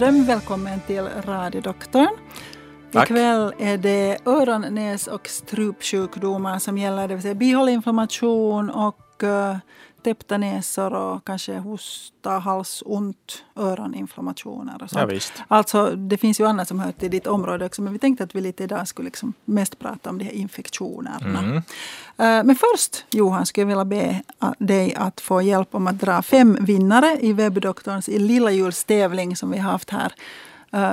Johan Hedström, välkommen till Radiodoktorn. Tack. Ikväll är det öron-, näs och strupsjukdomar som gäller, det vill säga bihåleinflammation och uh, täppta näsor och kanske hosta, halsont, öroninflammationer och sånt. Ja, visst. Alltså, det finns ju annat som hör till ditt område också, men vi tänkte att vi lite idag skulle liksom mest prata om de här infektionerna. Mm. Men först, Johan, skulle jag vilja be dig att få hjälp om att dra fem vinnare i webbdoktorns i lilla julstävling som vi har haft här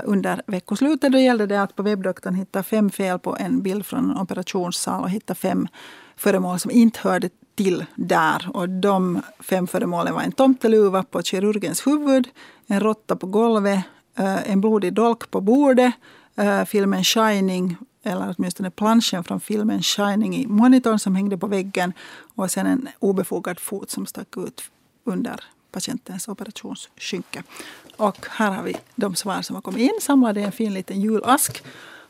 under veckoslutet. Då gällde det att på webbdoktorn hitta fem fel på en bild från en operationssal och hitta fem föremål som inte hörde till där. Och de fem föremålen var en tomteluva på kirurgens huvud, en råtta på golvet, uh, en blodig dolk på bordet, uh, filmen Shining eller åtminstone planschen från filmen Shining i monitorn som hängde på väggen och sen en obefogad fot som stack ut under patientens operationsskynke. Och här har vi de svar som har kommit in, samlade i en fin liten julask.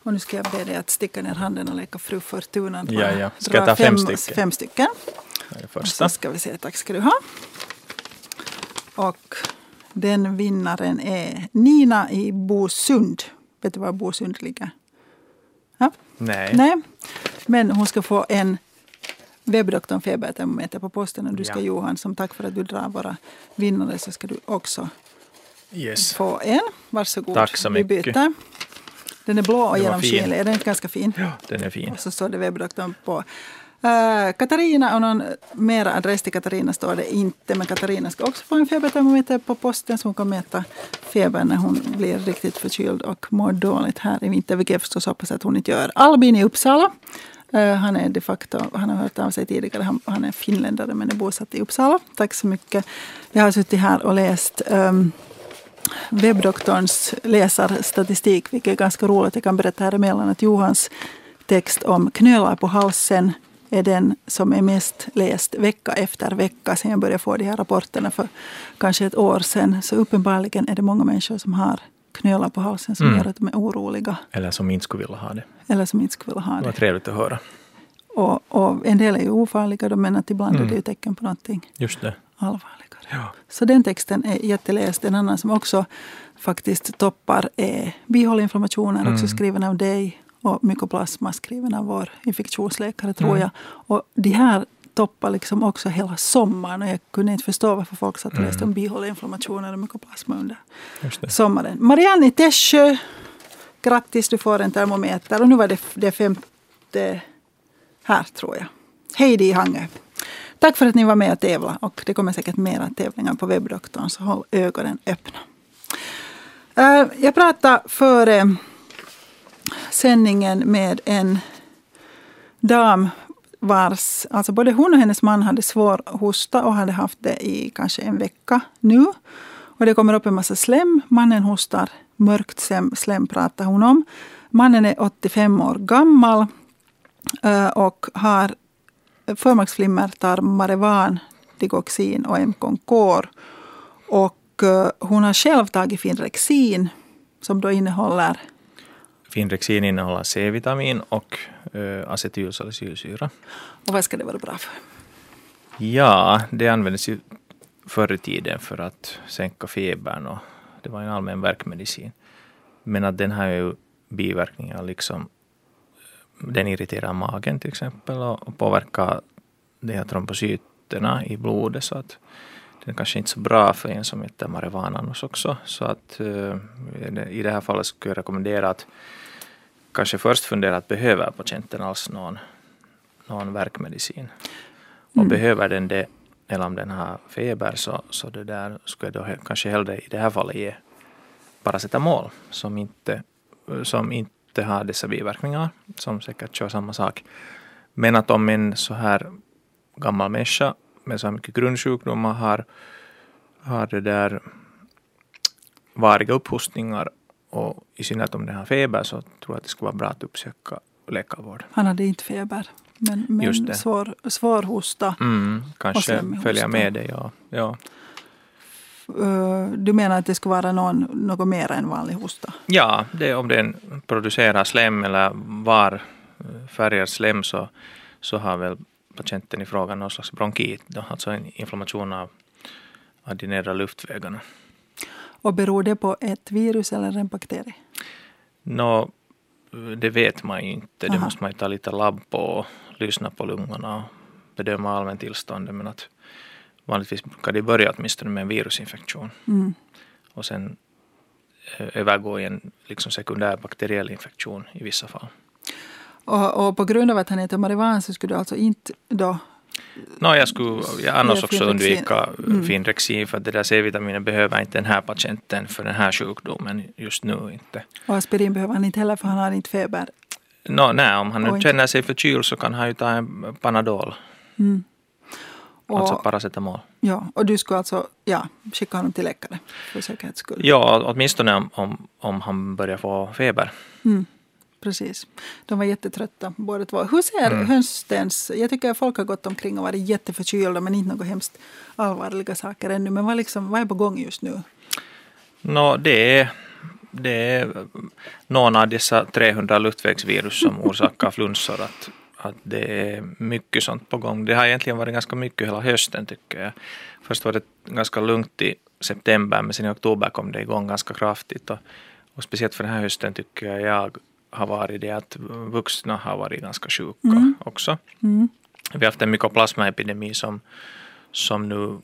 Och nu ska jag be dig att sticka ner handen och leka fru Fortuna. Ja, ja. Ska jag ta fem stycken? Fem stycken. Det är det Och första. så ska vi se, tack ska du ha. Och den vinnaren är Nina i Bosund. Vet du var Bosund ligger? Ja? Nej. Nej. Men hon ska få en webbdoktorn febertermometer på posten. Och du ska Ja. Johan, som tack för att du drar våra vinnare så ska du också Yes. få en. Varsågod. Tack så Vi mycket. byter. Den är blå och genomskinlig. Är den inte ganska fin? Ja, den är fin. Och så står det webbdoktorn på. Eh, Katarina och någon mera adress till Katarina står det inte. Men Katarina ska också få en febertermometer på posten så hon kan mäta febern när hon blir riktigt förkyld och mår dåligt här i vinter. Vilket jag förstås hoppas att hon inte gör. Albin i Uppsala. Eh, han är de facto, han har hört av sig tidigare. Han, han är finländare men är bosatt i Uppsala. Tack så mycket. Jag har suttit här och läst um, webbdoktorns läsarstatistik, vilket är ganska roligt. Jag kan berätta här emellan att Johans text om knölar på halsen är den som är mest läst vecka efter vecka sen jag började få de här rapporterna för kanske ett år sedan. Så uppenbarligen är det många människor som har knölar på halsen som Mm. gör att de är oroliga Eller som inte skulle vilja ha det. eller som inte skulle vilja ha Det var det. trevligt att höra. Och, och en del är ju ofarliga då, men att ibland är Mm. det ju tecken på någonting Just det. allvarligare. Ja. Så den texten är jätteläst. En annan som också faktiskt toppar är bihåleinflammationer, Mm. också skriven av dig. Och mykoplasma skriven av vår infektionsläkare tror Mm. jag. Och de här toppar liksom också hela sommaren. Och jag kunde inte förstå varför folk satt och läste Mm. om bihåleinflammationer och mykoplasma under sommaren. Marianne i Tässjö, grattis du får en termometer. Och nu var det det femte här tror jag. Heidi i Hangö. Tack för att ni var med och tävla och det kommer säkert mera tävlingar på webbdoktorn så håll ögonen öppna. Eh, Jag pratade före sändningen med en dam vars, alltså både hon och hennes man hade svår hosta och hade haft det i kanske en vecka nu. Och det kommer upp en massa slem. Mannen hostar mörkt slem, slem pratar hon om. Mannen är 85 år gammal eh, och har förmaksflimmer, tar Marevan, Digoxin och Mkonkor. Och eh, hon har själv tagit Finrexin som då innehåller Finrexin innehåller C-vitamin och uh, acetylsalicylsyra. och vad ska det vara bra för? Ja, det användes ju förr i tiden för att sänka febern och det var en allmän värkmedicin. Men att den har ju biverkningar liksom den irriterar magen till exempel och påverkar de här trombocyterna i blodet så att den är kanske inte så bra för en som äter marijuana också. Så att eh, i det här fallet skulle jag rekommendera att kanske först fundera att behöver patienten alls någon, någon värkmedicin. Och Mm. behöver den det eller om den har feber så, så det där skulle jag då kanske hellre i det här fallet ge paracetamol som inte, som inte har dessa biverkningar som säkert kör samma sak. Men att om en så här gammal människa med så här mycket grundsjukdomar har, har det där variga upphostningar och i synnerhet om den har feber så tror jag att det skulle vara bra att uppsöka läkarvård. Han hade inte feber. Men, men svår, svår hosta. Mm, kanske följa med det. Ja, ja. Eh, Du menar att det skulle vara någon, något mer än vanlig hosta? ja det, om den producerar slem eller var eh, färgar slem så, så har väl patienten i fråga någon slags bronkit, då, alltså en inflammation av, av de nedre luftvägarna. Och beror det på ett virus eller en bakterie? Nå, det vet man ju inte. Det Aha. måste man ju ta lite labb på och lyssna på lungorna och bedöma allmäntillståndet. Men att vanligtvis brukar det börja åtminstone med en virusinfektion Mm. och sen eh, övergå i en liksom sekundär bakteriell infektion i vissa fall. Och, och på grund av att han äter marijuana så skulle du alltså inte då... Nå, jag skulle jag annars också undvika Mm. Finrexin för att det där C-vitaminet behöver inte den här patienten för den här sjukdomen just nu inte. Och aspirin behöver han inte heller för han har inte feber. Nå, nej, om han nu känner sig förkyld så kan han ju ta en Panadol, Mm. Och, alltså paracetamol. ja, och du skulle alltså ja, skicka honom till läkare för säkerhets skull. Ja, åtminstone om, om, om han börjar få feber. Mm. Precis. De var jättetrötta båda två. Hur ser Mm. hönstens... Jag tycker att folk har gått omkring och varit jätteförkylda men inte något hemskt allvarliga saker ännu. Men vad, liksom, vad är på gång just nu? Nå, det är, det är någon av dessa 300 luftvägsvirus som orsakar flunsor. Att, att det är mycket sånt på gång. Det har egentligen varit ganska mycket hela hösten tycker jag. Först var det ganska lugnt i september men sen i oktober kom det igång ganska kraftigt. Och, och speciellt för den här hösten tycker jag har varit det att vuxna har varit ganska sjuka Mm. också. Mm. Vi har haft en mykoplasmaepidemi som, som nu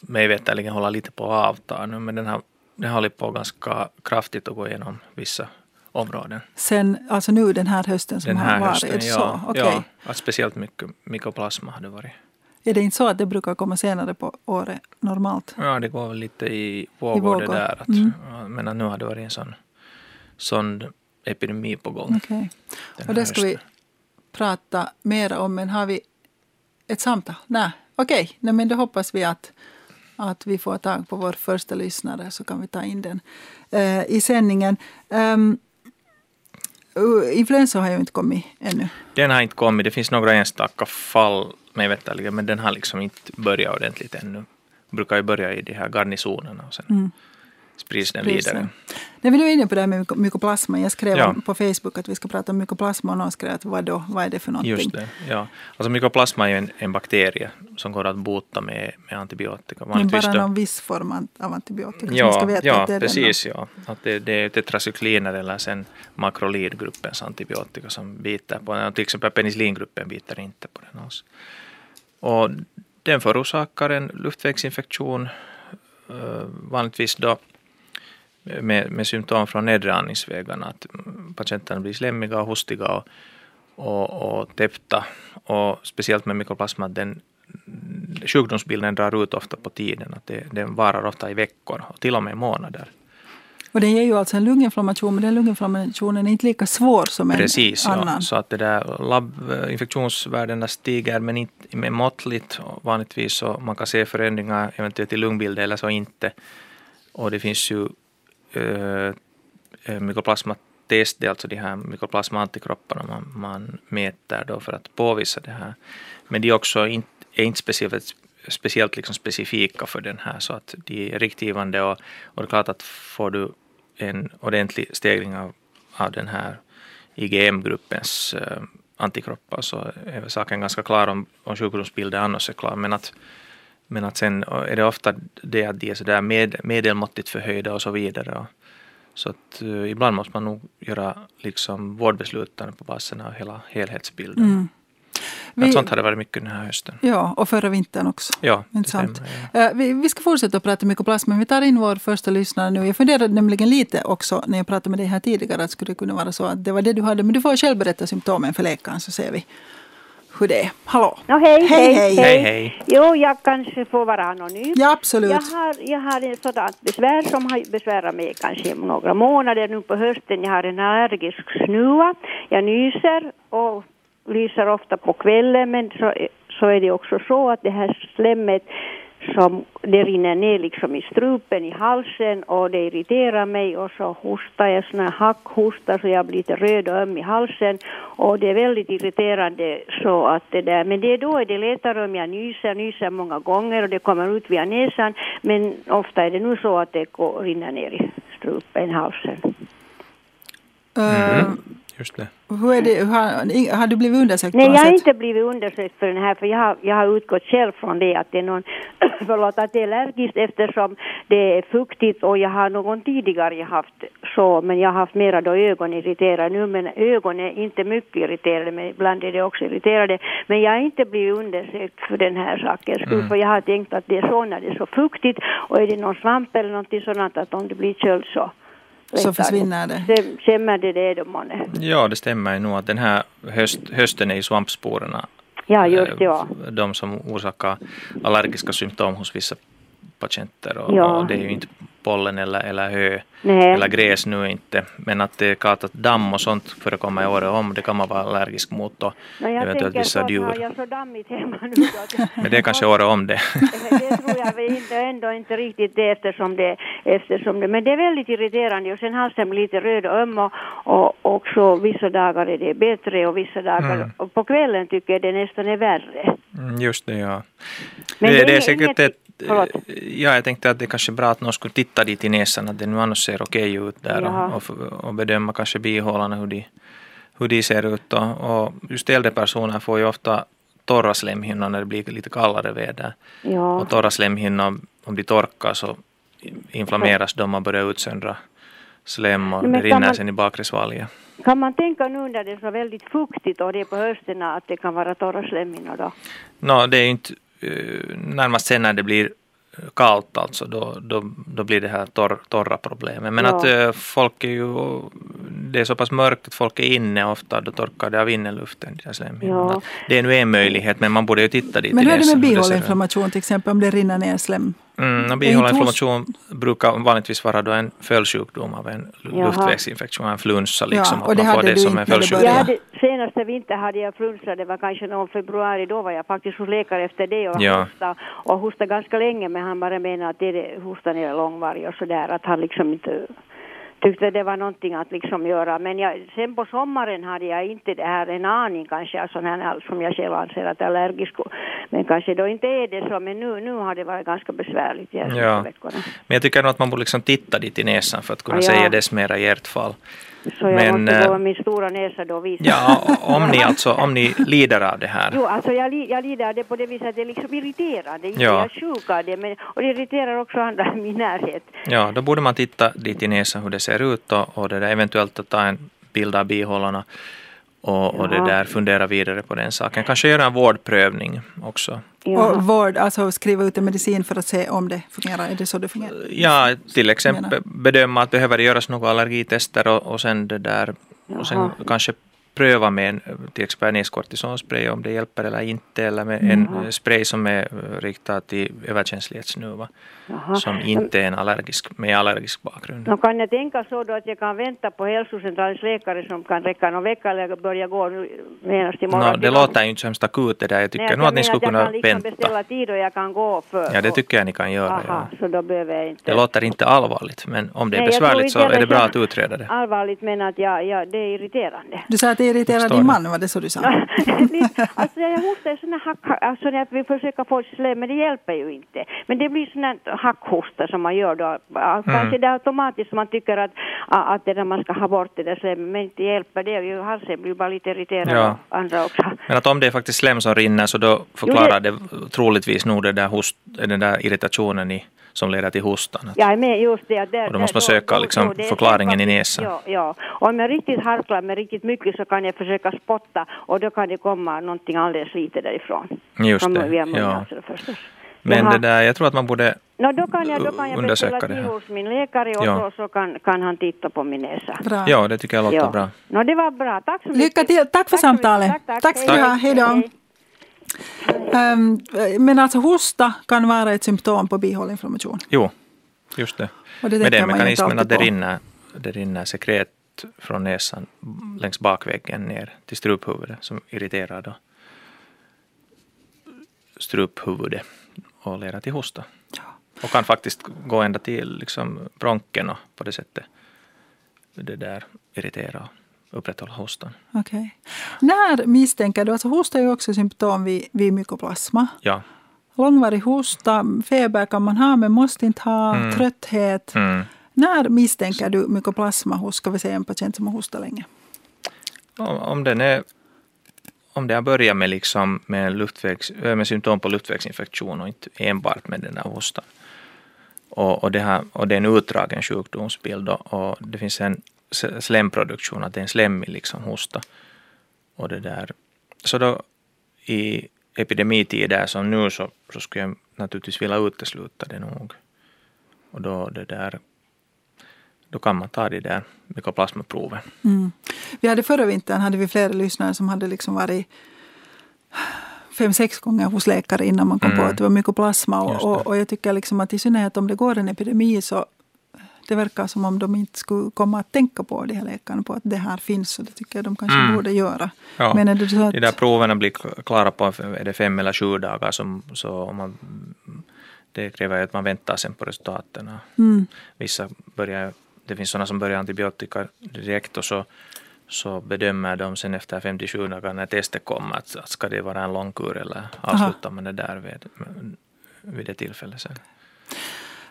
mig veterligen håller lite på att avta nu, men den har, den har hållit på ganska kraftigt att gå igenom vissa områden. Sen, alltså nu den här hösten som Den här har varit. hösten, det ja. så? Okej. ja att speciellt mycket mykoplasma har det varit. Är det inte så att det brukar komma senare på året normalt? Ja, det går väl lite i vågor, vågor. det där. Att, Mm. Men nu har det varit en sån, sån epidemi på gång. Den Och det ska vi prata mer om. Men har vi ett samtal? Nej, okej. Nej, men då hoppas vi att, att vi får tag på vår första lyssnare så kan vi ta in den eh, i sändningen. Um, influensa har ju inte kommit ännu. Den har inte kommit. Det finns några enstaka fall mig veterligen, men den har liksom inte börjat ordentligt ännu. Brukar ju börja i de här garnisonerna och sen Mm. Sprids den Sprids vidare. den. När vi nu är inne på det här med myko- mykoplasma. Jag skrev Ja. på Facebook att vi ska prata om mykoplasma och någon skrev att vad då? Vad är det för någonting? Just det, ja. Alltså mykoplasma är ju en, en bakterie som går att bota med, med antibiotika. Men bara då- någon viss form av- antibiotika. som man ska Ja, veta ja att det är den precis. Ja. Att det, det är tetracykliner eller sen makrolidgruppens antibiotika som biter på den. Till exempel penicillingruppen biter inte på den alls. Och den förorsakar en luftvägsinfektion, eh, vanligtvis då med, med symptom från nedre andningsvägarna. Att patienterna blir slemmiga och hostiga och, och, och täppta. Och speciellt med mykoplasma, att den sjukdomsbilden drar ut ofta på tiden. Att det, den varar ofta i veckor och till och med månader. Och den ger ju alltså en lunginflammation, men den lunginflammationen är inte lika svår som en Precis, ja. annan. så att det där labbinfektionsvärdena stiger men inte med måttligt. Vanligtvis så man kan se förändringar eventuellt i lungbilden eller så inte. Och det finns ju Eh, eh, mykoplasmatest, det är alltså de här mykoplasma-antikropparna man, man mäter då för att påvisa det här. Men de är också inte, är inte speciellt, speciellt liksom specifika för den här så att de är riktgivande och, och det är klart att får du en ordentlig stegring av, av den här IgM-gruppens äh, eh, antikroppar så är väl saken ganska klar om, om sjukdomsbilden annars är klar. Men att, men att sen är det ofta det att de är sådär med, medelmåttigt förhöjda och så vidare. Så att eh, ibland måste man nog göra liksom vårdbesluten på basen av hela helhetsbilden. Mm. Vi- sånt har det varit mycket den här hösten. Ja, och förra vintern också. Ja, det Intressant. Ja. Eh, Vi, vi ska fortsätta att prata mykoplasma, men vi tar in vår första lyssnare nu. Jag funderade nämligen lite också när jag pratade med dig här tidigare att skulle det kunna vara så att det var det du hade. Men du får själv berätta symptomen för läkaren så ser vi hur det är. Hallå! Nå, hej, Hej, hej, hej. Hej, hej. Jo, jag kanske får vara anonym. Ja, absolut. Jag har, jag har en sådant besvär som har besvärat mig kanske i några månader nu på hösten. Jag har en allergisk snuva. Jag nyser och lyser ofta på kvällen men så, så är det också så att det här slemmet som det rinner ner liksom i strupen, i halsen och det irriterar mig och så hostar jag sån här hackhosta så jag blir lite röd och öm i halsen och det är väldigt irriterande så att det där, men det är då det är lättare om jag nyser, nyser många gånger och det kommer ut via näsan. Men ofta är det nu så att det går, rinner ner i strupen, i halsen. Eh, just det. Hur är det, har, har du blivit undersökt Nej, på något jag har sätt? inte blivit undersökt för den här, för jag har, jag har utgått själv från det att det är någon, förlåt, att det är allergiskt eftersom det är fuktigt och jag har någon tidigare haft så, men jag har haft mera då ögon irriterade nu, men ögon är inte mycket irriterade, men ibland är det också irriterade. Men jag har inte blivit undersökt för den här sakens skull, för jag har tänkt att det är så när det är så fuktigt och är det någon svamp eller någonting sådant att om det blir köld så Så försvinner det. Stäm- Stämmer det det då månne? Ja, det stämmer ju nog att den här höst, hösten är ju svampsporerna Ja, just det, ja. eh, de som orsakar allergiska symptom hos vissa patienter. Och, Ja. och det är ju inte pollen eller, eller hö Nej. eller gräs nu inte. Men att det är klart att damm och sånt förekommer i året om, det kan man vara allergisk mot och No, eventuellt vissa har djur. jag så dammigt hemma nu då Men det är kanske året om det. det tror jag väl inte, ändå inte riktigt det eftersom det, eftersom det, men det är väldigt irriterande och sen halsen blir lite röd och öm och, och också vissa dagar är det bättre och vissa dagar, Mm. och på kvällen tycker jag det nästan är värre. Mm, Just det, ja. Men det, det är det är säkert ett... förlåt. Ja, jag tänkte att det kanske är bra att någon skulle titta dit i näsan, att det nu annars ser okej ut där och, och, och bedöma kanske bihålorna hur de, hur de ser ut. Och, och just äldre personer får ju ofta torra slemhinnor när det blir lite kallare väder. Ja. Och torra slemhinnor, om de torkar så inflammeras de och börjar utsöndra slem och det rinner man- sen i bakresvalje. Kan man tänka nu när det är så väldigt fuktigt och det är på hösten att det kan vara torra slemhinnor då? Nå, det är inte eh, närmast sen när det blir kallt alltså, då, då, då blir det här torr, torra problemet. Men Ja. att eh, folk är ju, det är så pass mörkt att folk är inne ofta, då torkar det av inneluften. Ja. Det är nu en möjlighet, men man borde ju titta dit Men hur är det med bihåleinflammation till exempel om det rinner ner slem? Mm, bihåleinflammation brukar vanligtvis vara då en följdsjukdom av en Jaha. luftvägsinfektion, en flunsa liksom. Ja, att och det man får det du som en det följdsjukdom. Senaste vinter hade jag flunsa, det var kanske någon februari, då var jag faktiskt hos läkare efter det och Ja. hostade och hostade ganska länge men han bara menade att det, det, hostan är långvarig och sådär att han liksom inte tyckte det var någonting att liksom göra. Men jag, sen på sommaren hade jag inte det här en aning kanske, alltså här, som jag själv anser att är allergisk. Men kanske då inte är det så, men nu, nu har det varit ganska besvärligt de här Ja. veckorna. Men jag tycker nog att man borde liksom titta dit i näsan för att kunna Ja. säga dess mera i ert fall. Så jag Men, måste eh, gå med min stora näsa då och visa. Ja, om ni alltså, om ni lider av det här. Jo, alltså jag, li, jag lider av det på det viset att det är liksom irriterande. Ja. Jag är sjuk av det, men, och det irriterar också andra i min närhet. Ja, då borde man titta dit i näsan hur det ser ut och, och det där, eventuellt att ta en bild av bihålorna och, och det där fundera vidare på den saken. Kanske göra en vårdprövning också. Ja. Och vård, alltså skriva ut en medicin för att se om det fungerar. Är det så det fungerar? Ja, till exempel bedöma att behöver det göras några allergitester och, och sen det där och sen Jaha. kanske pröva med en, till exempel niskortisonspray om det hjälper eller inte eller med en Jaha. spray som är eh, riktad till överkänslighetsnuva Jaha. som inte är en allergisk, med allergisk bakgrund. Nå kan jag tänka så då att jag kan vänta på hälsocentralens läkare som kan räcka någon vecka eller börja gå nu genast imorgon. No, det låter ju inte så hemskt akut det där. Jag tycker Nej, nog att ni skulle kunna Jag kan liksom vänta. beställa tid och jag kan gå för. Ja, det tycker jag ni kan göra. Aha, Ja. så då behöver jag inte. Det låter inte allvarligt, men om det är Nej, besvärligt så är det bra att utreda det. Allvarligt men att jag, jag, det är irriterande. Du sa att det irriterar din det. man, var det så du sa? Alltså jag hostar såna hack, alltså när vi försöker få slem, men det hjälper ju inte. Men det blir sån hackhosta som man gör då. Ja, Kanske det är automatiskt man tycker att, att det där man ska ha bort det där slemmet, men inte hjälper det. Ju halsen blir bara lite irriterad Ja. andra också. Men att om det är faktiskt slem som rinner så då förklarar det troligtvis nog det där host, den där irritationen i, som leder till hostan. Är med just det. Där, Och då måste man söka liksom det är förklaringen i näsan. Ja, ja. Om jag riktigt harklar med riktigt mycket så kan jag försöka spotta och då kan det komma någonting alldeles lite därifrån. Just Från det, via ja. förstås. Men Jaha. det där, jag tror att man borde No, då kan jag, då kan jag beställa här. hos min läkare och Ja. så, så kan, kan han titta på min näsa. Bra. Ja, det tycker jag låter Ja. bra. No, det var bra. Tack så mycket. Lycka till. Tack för så mycket. samtalet. Tack, tack. Tack ska du ha. Hej då. Ehm, men alltså hosta kan vara ett symptom på bihåleinflammation. Jo, just det. Och det Med den mekanismen att det rinner, det rinner sekret från näsan längs bakväggen ner till struphuvudet som irriterar då struphuvudet och leder till hosta. Och kan faktiskt gå ända till liksom bronken och på det sättet det där irritera och upprätthålla hostan. Okej. När misstänker du, alltså hosta är ju också symptom vid, vid mykoplasma. Ja. Långvarig hosta, feber kan man ha men måste inte ha, Mm. trötthet. Mm. När misstänker du mykoplasma hos ska vi säga, en patient som har hostat länge? om, om den är om det har börjat med, liksom med, luftvägs, med symptom på luftvägsinfektion och inte enbart med den här hostan. Och, och, det här, och det är en utdragen sjukdomsbild och, och det finns en slemproduktion, att det är en slemmig liksom hosta. Och det där. Så då i epidemitider som nu så, så skulle jag naturligtvis vilja utesluta det nog. Och då det där då kan man ta de där mykoplasmaproven. Mm. Vi hade förra vintern hade vi flera lyssnare som hade liksom varit fem, sex gånger hos läkare innan man kom mm. på att det var mykoplasma. Och, och, och, jag tycker liksom att i synnerhet om det går en epidemi så det verkar som om de inte skulle komma att tänka på, de här läkarna, på att det här finns. Och det tycker jag de kanske mm. borde göra. Ja. Men är det så att... De där proverna blir klara på är det fem eller sju dagar. Som, så om man, det kräver att man väntar sen på resultaten. Mm. Vissa börjar, det finns sådana som börjar antibiotika direkt och så så bedömer de sen efter 57 dagar när testet kommer att, att ska det vara en lång kur eller avslutar man det där vid, vid det tillfället sen.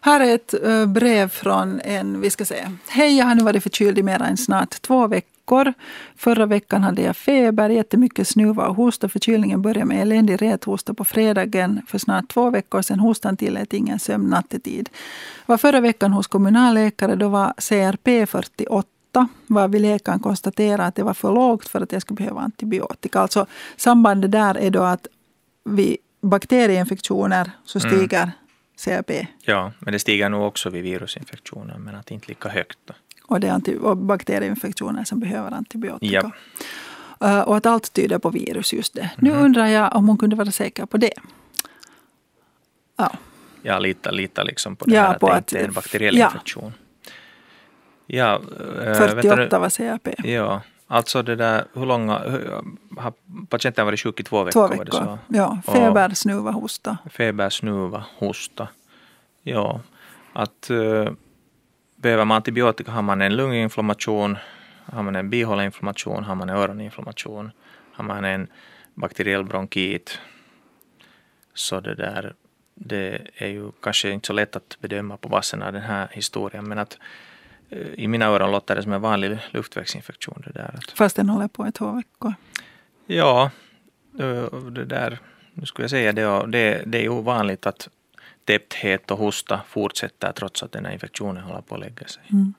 Här är ett brev från en, vi ska se. Hej, jag har nu varit förkyld i mer än snart två veckor. Förra veckan hade jag feber, jättemycket snuva och hosta. Förkylningen började med eländig rethosta på fredagen för snart två veckor sedan. Hostan tillät ingen sömn nattetid. Var förra veckan hos kommunalläkare, då var CRP 48 varvid läkaren konstaterade att det var för lågt för att jag skulle behöva antibiotika. Alltså sambandet där är då att vid bakterieinfektioner så mm. stiger mm. CRP. Ja, men det stiger nog också vid virusinfektioner men att inte lika högt. Då. Och det är anti- och bakterieinfektioner som behöver antibiotika. Ja. Uh, och att allt tyder på virus just det. Mm. Nu undrar jag om hon kunde vara säker på det. Ja. Ja, lita, lita liksom på det ja, här att det inte är en bakteriell infektion. Ja, 48 äh, var CRP. Ja, alltså det där, hur långa, har patienten varit sjuk i två veckor? Två veckor, ja. Feber, snuva, hosta. Feber, snuva, hosta. Ja, att uh, behöver man antibiotika har man en lunginflammation, har man en bihåleinflammation, har man en öroninflammation, har man en bakteriell bronkit. Så det där, det är ju kanske inte så lätt att bedöma på basen av den här historien, men att i mina öron låter det som en vanlig luftvägsinfektion. Det där. Fast den håller på i två veckor? Ja, det där, nu skulle jag säga det, det, det är ovanligt att täppthet och hosta fortsätter trots att den här infektionen håller på att lägga sig. Mm.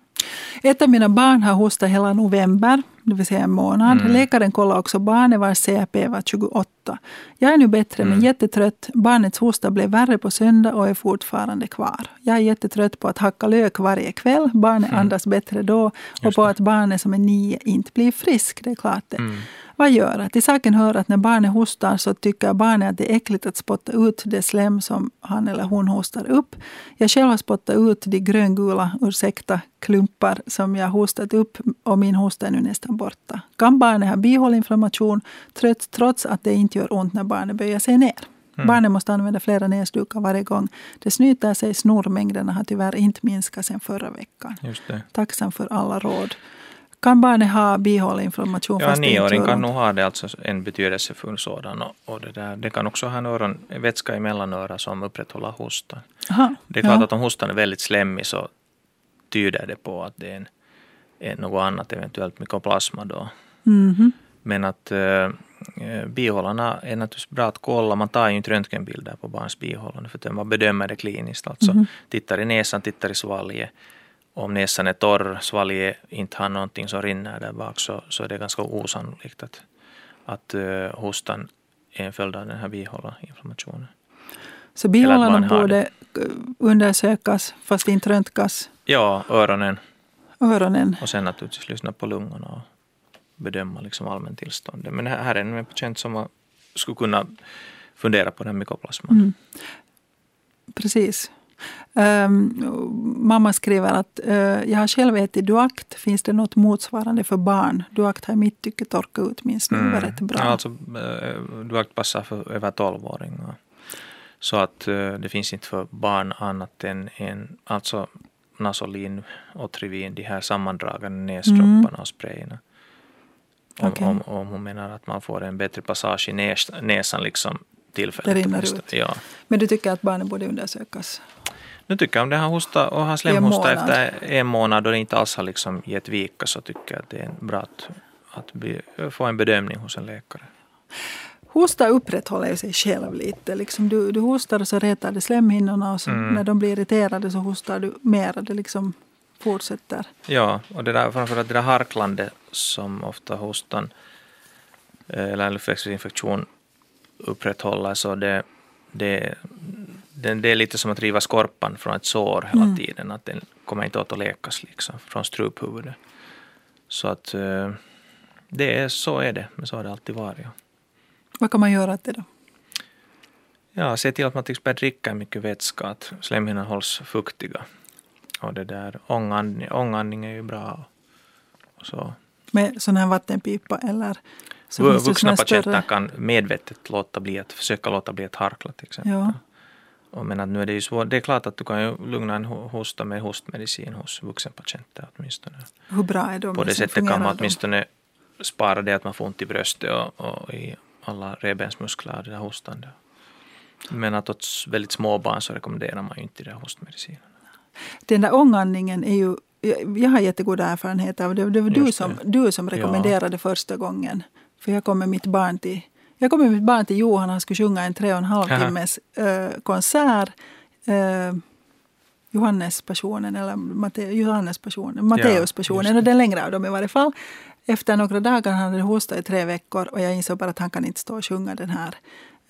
Ett av mina barn har hostat hela november, det vill säga en månad. Mm. Läkaren kollade också barnet vars CRP var 28. Jag är nu bättre mm. men jättetrött. Barnets hosta blev värre på söndag och är fortfarande kvar. Jag är jättetrött på att hacka lök varje kväll. Barnet mm. andas bättre då. Och på att barnet som är nio inte blir frisk. Det är klart det. Vad gör att? Till saken hör att när barnet hostar så tycker barnet att det är äckligt att spotta ut det slem som han eller hon hostar upp. Jag själv har spottat ut de gröngula, ursäkta, klumpar som jag hostat upp och min hosta är nu nästan borta. Kan barnet ha bihåleinflammation trots att det inte gör ont när barnet böjer sig ner? Mm. Barnet måste använda flera näsdukar varje gång. Det snyter sig, snormängderna har tyvärr inte minskat sedan förra veckan. Tacksam för alla råd. Kan barnet ha bihåleinflammation? Ja, nioåring kan nog ha det, alltså en betydelsefull sådan. Och, och det, där, det kan också ha en öron, vätska i mellanörat som upprätthåller hostan. Aha, det är klart ja. att om hostan är väldigt slemmig så tyder det på att det är, en, är något annat, eventuellt mykoplasma då. Mm -hmm. Men att äh, bihålorna är naturligtvis bra att kolla. Man tar ju inte röntgenbilder på barns bihålor för att man bedömer det kliniskt. Alltså mm -hmm. tittar i näsan, tittar i svalget om näsan är torr, svalget inte har någonting som rinner där bak så, så är det ganska osannolikt att, att uh, hostan är en följd av den här bihåleinflammationen. Så bihålorna borde undersökas fast inte röntgas? Ja, öronen. öronen. Och sen naturligtvis lyssna på lungorna och bedöma liksom allmäntillståndet. Men här är en patient som skulle kunna fundera på den mykoplasman. Mm. Precis. Um, mamma skriver att uh, jag har själv ätit Duact. Finns det något motsvarande för barn? Duact har i mitt tycke torkat ut min snuva mm. rätt bra. Ja, alltså, uh, Duact passar för över 12-åringar. Så att uh, det finns inte för barn annat än en, alltså Nasolin och Trivin, de här sammandragande näsdropparna mm. och sprayerna. Om, okay. om, om hon menar att man får en bättre passage i näs, näsan liksom tillfället. Det rinner ut. Ja. Men du tycker att barnen borde undersökas? Nu tycker jag om det har hosta och har slemhosta efter en månad och det inte alls har liksom gett vika så tycker jag att det är bra att, att bli, få en bedömning hos en läkare. Hosta upprätthåller sig själv lite. Liksom du, du hostar och så retar det slemhinnorna och Mm. när de blir irriterade så hostar du mer. Det liksom fortsätter. Ja, och det där, framförallt det där harklandet som ofta hostan eh, eller luftvägsinfektion upprätthåller så det, det, det, det är lite som att riva skorpan från ett sår hela Mm. tiden. Att den kommer inte åt att läkas liksom, från struphuvudet. Så att eh, det är, så är det, men så har det alltid varit. Ja. Vad kan man göra åt det då? Ja, se till att man till exempel dricker mycket vätska, att slemhinnorna hålls fuktiga. Och det där ångandning, ångandning är ju bra. Och så. Med sån här vattenpipa eller så Vuxna patienter kan medvetet låta bli att försöka låta bli att harkla till exempel. Ja. Och men att nu är det ju svårt. Det är klart att du kan ju lugna en ho- hosta med hostmedicin hos vuxenpatienter åtminstone. Hur bra är de? På det sättet kan man de? åtminstone spara det att man får ont i bröstet och, och i alla revbensmuskler och det där hostande. Men att åt väldigt små barn så rekommenderar man ju inte det hostmedicinen. Den där ångandningen är ju... Jag har jättegoda erfarenheter av det. Det var du Just som, det. du som rekommenderade första gången. För jag kom med mitt barn till, jag kom med mitt barn till Johan. Han skulle sjunga en tre och en halv timmes eh, konsert. Uh, Johannespassionen eller Matte, Johannespassionen, Matteuspassionen. och den längre av dem i varje fall. Efter några dagar han hade hostat i tre veckor och jag insåg bara att han kan inte stå och sjunga den här eh,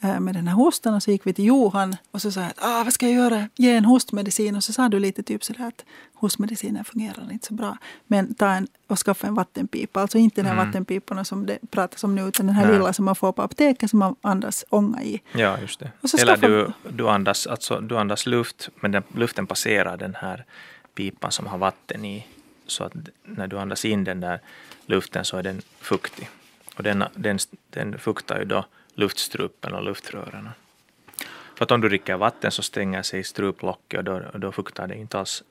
med den här hostan. Och så gick vi till Johan och så sa jag ah, vad ska jag göra? Ge en hostmedicin. Och så sa du lite typ sådär att hostmedicinen fungerar inte så bra. Men ta en och skaffa en vattenpipa. Alltså inte den här Mm. vattenpiporna som det pratas om nu utan den här Nej. lilla som man får på apoteket som man andas ånga i. Ja, just det. Och så Eller skaffa- du, du, andas, alltså, du andas luft, men den, luften passerar den här pipan som har vatten i. Så att när du andas in den där luften så är den fuktig. Och den, den, den fuktar ju då luftstrupen och luftrören. För att om du dricker vatten så stänger sig struplocket och då, då fuktar det inte alls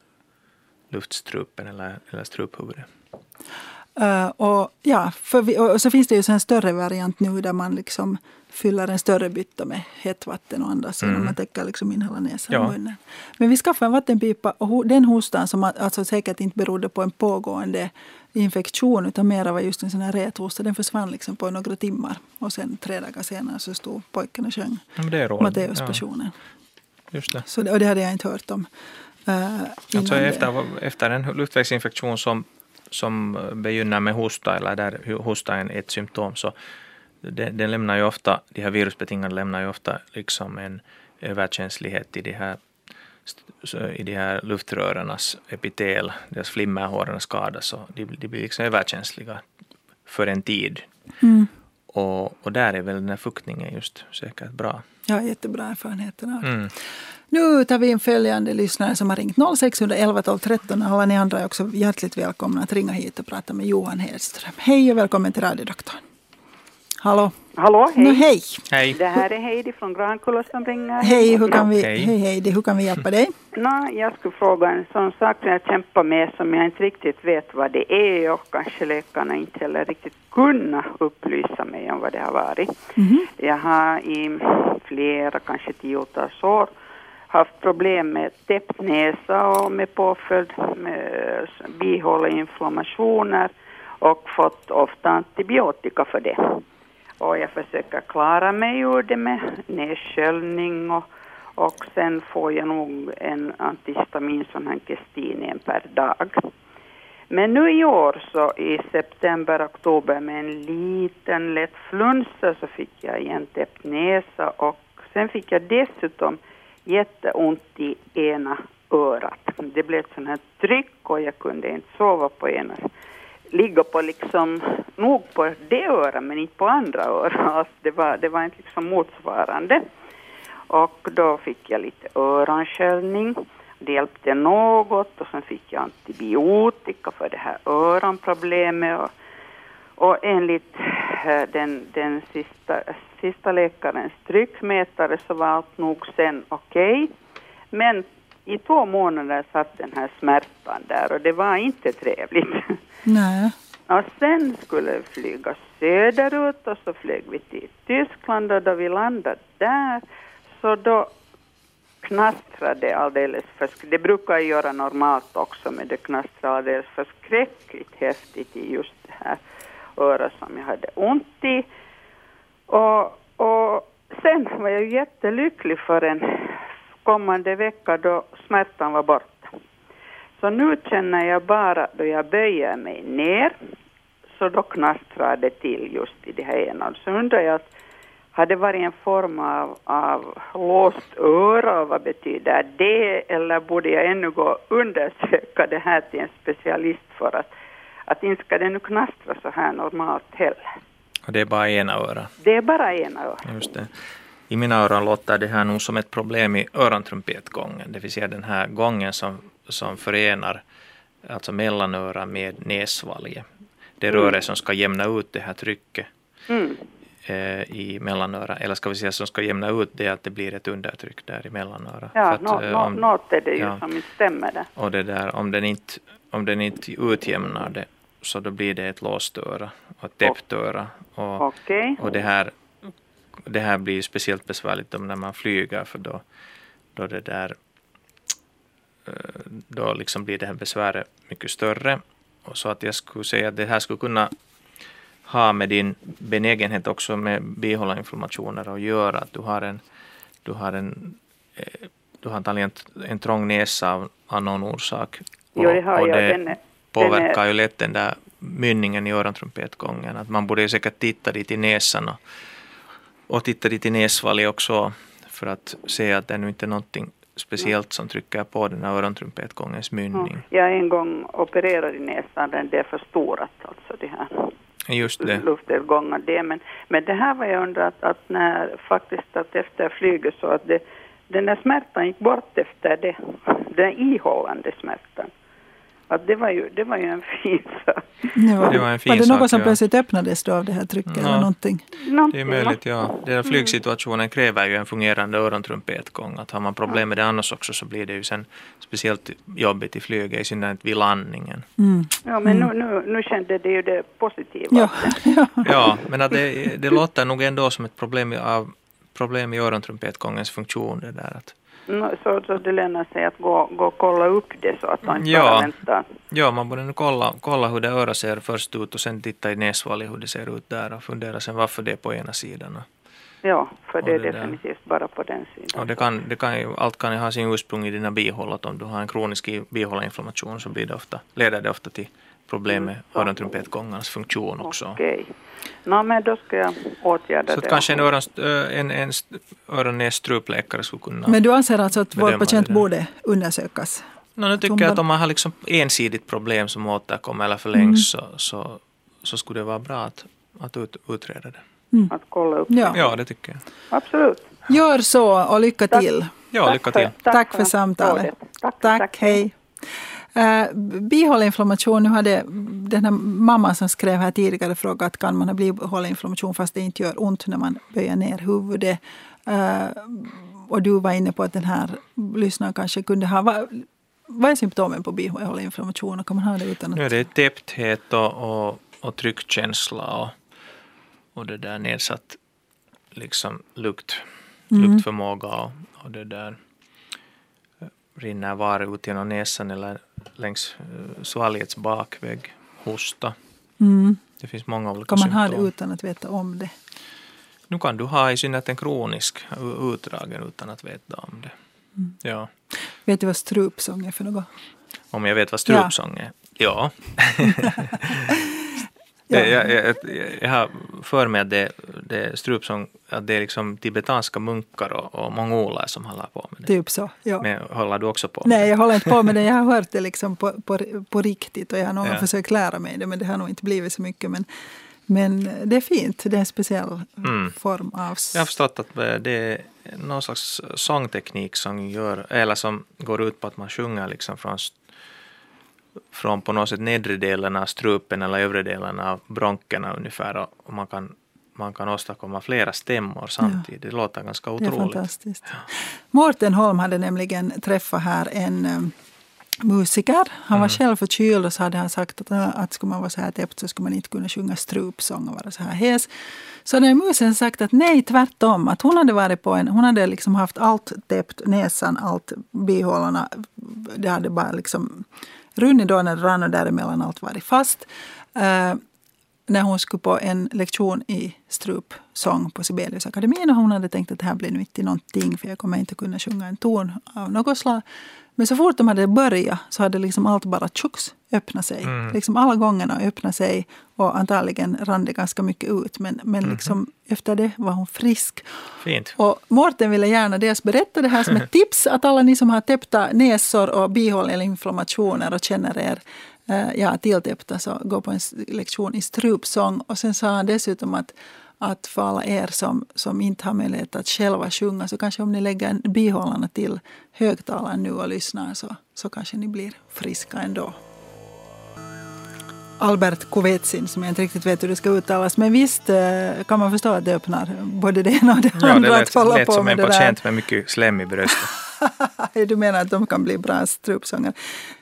luftstrupen eller, eller struphuvudet. Eh, och, ja, för vi, och så finns det ju en större variant nu där man liksom fyller en större bytta med hett vatten och andas genom Mm. att täcka liksom in hela näsan Ja. och munnen. Men vi skaffade en vattenpipa och ho- den hostan som alltså säkert inte berodde på en pågående infektion utan mer var just en sån här räthosta. Den försvann liksom på några timmar och sen tre dagar senare så stod pojken och sjöng. Matteuspassionen. Ja, just det. Så och det hade jag inte hört om. Uh, Alltså efter, efter en luftvägsinfektion som, som begynner med hosta eller där hosta är ett symptom så den, den lämnar ju ofta, de här virusbetingade lämnar ju ofta liksom en överkänslighet i de här i de här luftrörernas epitel, deras flimmerhåren skadas och de, de blir liksom överkänsliga för en tid. mm, Och, och där är väl den här fuktningen just säkert bra. har jättebra erfarenheter av det. Mm. Nu tar vi in följande lyssnare som har ringt 0611 12 13. Alla ni andra är också hjärtligt välkomna att ringa hit och prata med Johan Hedström. Hej och välkommen till radiodoktorn. Hallå? Hallå, hej. hej. Hej! Det här är Heidi från Grankulla som ringer. Hej, hur kan vi, Hej. hej, hej, hur kan vi hjälpa dig? Nå, jag skulle fråga en sån sak som jag kämpar med som jag inte riktigt vet vad det är och kanske läkarna inte heller riktigt kunna upplysa mig om vad det har varit. Mhm. Jag har i flera, kanske tiotals år haft problem med täppt näsa och med påföljd med bihåleinflammationer och fått ofta antibiotika för det. Och jag försöker klara mig ur det med nedsköljning och, och sen får jag nog en antihistamin sån här Kestin en per dag. Men nu i år så i september, oktober med en liten lätt flunsa så fick jag igen täppt näsa och sen fick jag dessutom jätteont i ena örat. Det blev ett sånt här tryck och jag kunde inte sova på ena ligga på liksom, nog på det örat men inte på andra örat. Alltså det, var, det var inte liksom motsvarande. Och då fick jag lite öronsköljning. Det hjälpte något och sen fick jag antibiotika för det här öronproblemet. Och, och enligt eh, den, den sista, sista läkarens tryckmätare så var allt nog sen okej. Men i två månader satt den här smärtan där och det var inte trevligt. Nej. Och sen skulle vi flyga söderut och så flög vi till Tyskland och då vi landade där så då knastrade alldeles för Det brukar jag göra normalt också men det knastrade alldeles förskräckligt häftigt i just det här öra som jag hade ont i. Och, och sen var jag jättelycklig för en kommande vecka då smärtan var borta. Så nu känner jag bara då jag böjer mig ner, så då knastrar det till just i det här ena. Så undrar jag, har det varit en form av, av låst öra vad betyder det? Eller borde jag ännu gå och undersöka det här till en specialist för att, att inte ska det nu knastra så här normalt heller. Och det är bara ena öra? Det är bara ena öra. Just det. I mina öron låter det här nog som ett problem i örontrumpetgången, det vill säga den här gången som, som förenar alltså mellanöra med näsvalget. Det Mm. röret som ska jämna ut det här trycket Mm. eh, i mellanöra, eller ska vi säga som ska jämna ut det att det blir ett undertryck där i mellanöra. Ja, att, nå- eh, om- något är det ju ja. som inte stämmer där. Och det där, om den inte, om den inte utjämnar det så då blir det ett låst öra och ett täppt öra. Och, Okej. och det här, det här blir speciellt besvärligt om när man flyger för då, då det där eh, då liksom blir det här besväret mycket större. Och så att jag skulle säga att det här skulle kunna ha med din benägenhet också med bihåleinflammationer att göra. Att du har en, du har en, eh, du har antagligen en, trång näsa av, av någon orsak. Jo, det har och jag. det Den påverkar den är, ju lätt den där mynningen i örontrumpetgången. Att man borde säkert titta dit i näsan och, och titta dit i näsvalget också för att se att det nu inte är någonting speciellt som trycker på den här örontrumpetgångens mynning. ja, jag en gång opererat i näsan, den är förstorat alltså det här Just det. luftutgångar det. Men, men det här var jag undrar att, att när faktiskt att efter flyget så att det, den där smärtan gick bort efter det, den ihållande smärtan. Att det var ju, det var ju en fin sak. Ja. Det var en fin var det något sak, som ja. plötsligt öppnades då av det här trycket Ja. eller någonting? Det är möjligt, ja. Den här flygsituationen kräver ju en fungerande örontrumpetgång. Att har man problem med det annars också så blir det ju sen speciellt jobbigt i flyget, i synnerhet vid landningen. Mm. Ja, men nu, nu, nu kände det ju det positiva. Ja, ja. Men att det, det låter nog ändå som ett problem i- av problem i örontrumpetgångens funktion det där att Så, så det lönar sig att gå, gå och kolla upp det så att man inte Ja. bara väntar. Ja, man borde nu kolla, kolla hur det öra ser först ut och sen titta i näsvalget hur det ser ut där och fundera sen varför det är på ena sidan. Ja, för det är det där. definitivt bara på den sidan. och det kan, det kan ju, allt kan ju ha sin ursprung i dina bihålor. Att Om du har en kronisk bihåleinflammation så blir det ofta, leder det ofta till problem med så. örontrumpetgångarnas funktion också. Okej. Nå, men då ska jag åtgärda Så det. kanske en, öron, en, en öron-näs-strupläkare skulle kunna... Men du anser alltså att vår patient det. borde undersökas? No, nu tycker jag att om man har liksom ensidigt problem som återkommer eller förlängs Mm. så, så, så skulle det vara bra att, att ut, utreda det. Att kolla upp. Ja. Ja, det tycker jag. Absolut. Gör så och lycka Tack. till. Ja, lycka till. Tack för samtalet. Tack, Tack, hej. Uh, bihåleinflammation, nu hade den här mamman som skrev här tidigare frågat kan man ha bihåleinflammation fast det inte gör ont när man böjer ner huvudet. Eh, och du var inne på att den här lyssnaren kanske kunde ha... Vad, vad är symptomen på bihåleinflammation kan man ha det utan att... Är det täppthet och, och, och tryckkänsla och, och det där nedsatt liksom lukt, Mm. luktförmåga och, och det där eh, rinner var ut genom näsan eller längs eh, svalgets bakvägg, hosta. Mm. Det finns många olika Kan man ha symptom. det utan att veta om det? Nu kan du ha i synnerhet en kronisk utdragen utan att veta om det. Mm. Ja. Vet du vad strupsång är för något? Om jag vet vad strupsång är? Ja. det, jag, jag, jag, har för mig att det, det är strupsång, att det är liksom tibetanska munkar och, och mongoler som håller på med det. Typ så. Ja. Men håller du också på med Nej, jag håller inte på med det. Jag har hört det liksom på, på, på riktigt och jag har nog Ja. försökt lära mig det men det har nog inte blivit så mycket. Men, men det är fint. Det är en speciell Mm. form av... Jag har förstått att det är någon slags sångteknik som, gör, eller som går ut på att man sjunger liksom från, från på något sätt nedre delen av strupen eller övre delen av bronkerna ungefär och man kan, man kan åstadkomma flera stämmor samtidigt. Det låter ganska Det är otroligt. fantastiskt. Mårten Holm hade nämligen träffat här en um, musiker. Han var själv förkyld och så hade han sagt att, äh, att skulle man vara så här täppt så skulle man inte kunna sjunga strupsång och vara så här hes. Så hade musen sagt att nej, tvärtom. Att hon hade varit på en, hon hade liksom haft allt täppt, näsan, allt, bihålorna. Det hade bara liksom runnit då när det rann och däremellan allt varit fast. Eh, när hon skulle på en lektion i strupsång på Sibeliusakademin och hon hade tänkt att det här blir nu inte någonting för jag kommer inte kunna sjunga en ton av något slag. Men så fort de hade börjat så hade liksom allt bara tjux öppnat sig. Mm. Liksom alla gångerna öppnade sig och antagligen rann det ganska mycket ut. Men, men mm. liksom, efter det var hon frisk. Fint. Och Mårten ville gärna dels berätta det här som ett tips att alla ni som har täppta näsor och bihåleinflammationer och känner er eh, ja, tilltäppta så gå på en lektion i strupsång. Och sen sa han dessutom att att för alla er som, som inte har möjlighet att själva sjunga så kanske om ni lägger bihållarna till högtalaren nu och lyssnar så, så kanske ni blir friska ändå. Albert Kovetsin som jag inte riktigt vet hur det ska uttalas. Men visst eh, kan man förstå att det öppnar både det ena och det ja, andra. Det lät, att lät på som en patient med mycket slem i bröstet. du menar att de kan bli bra strupsångare?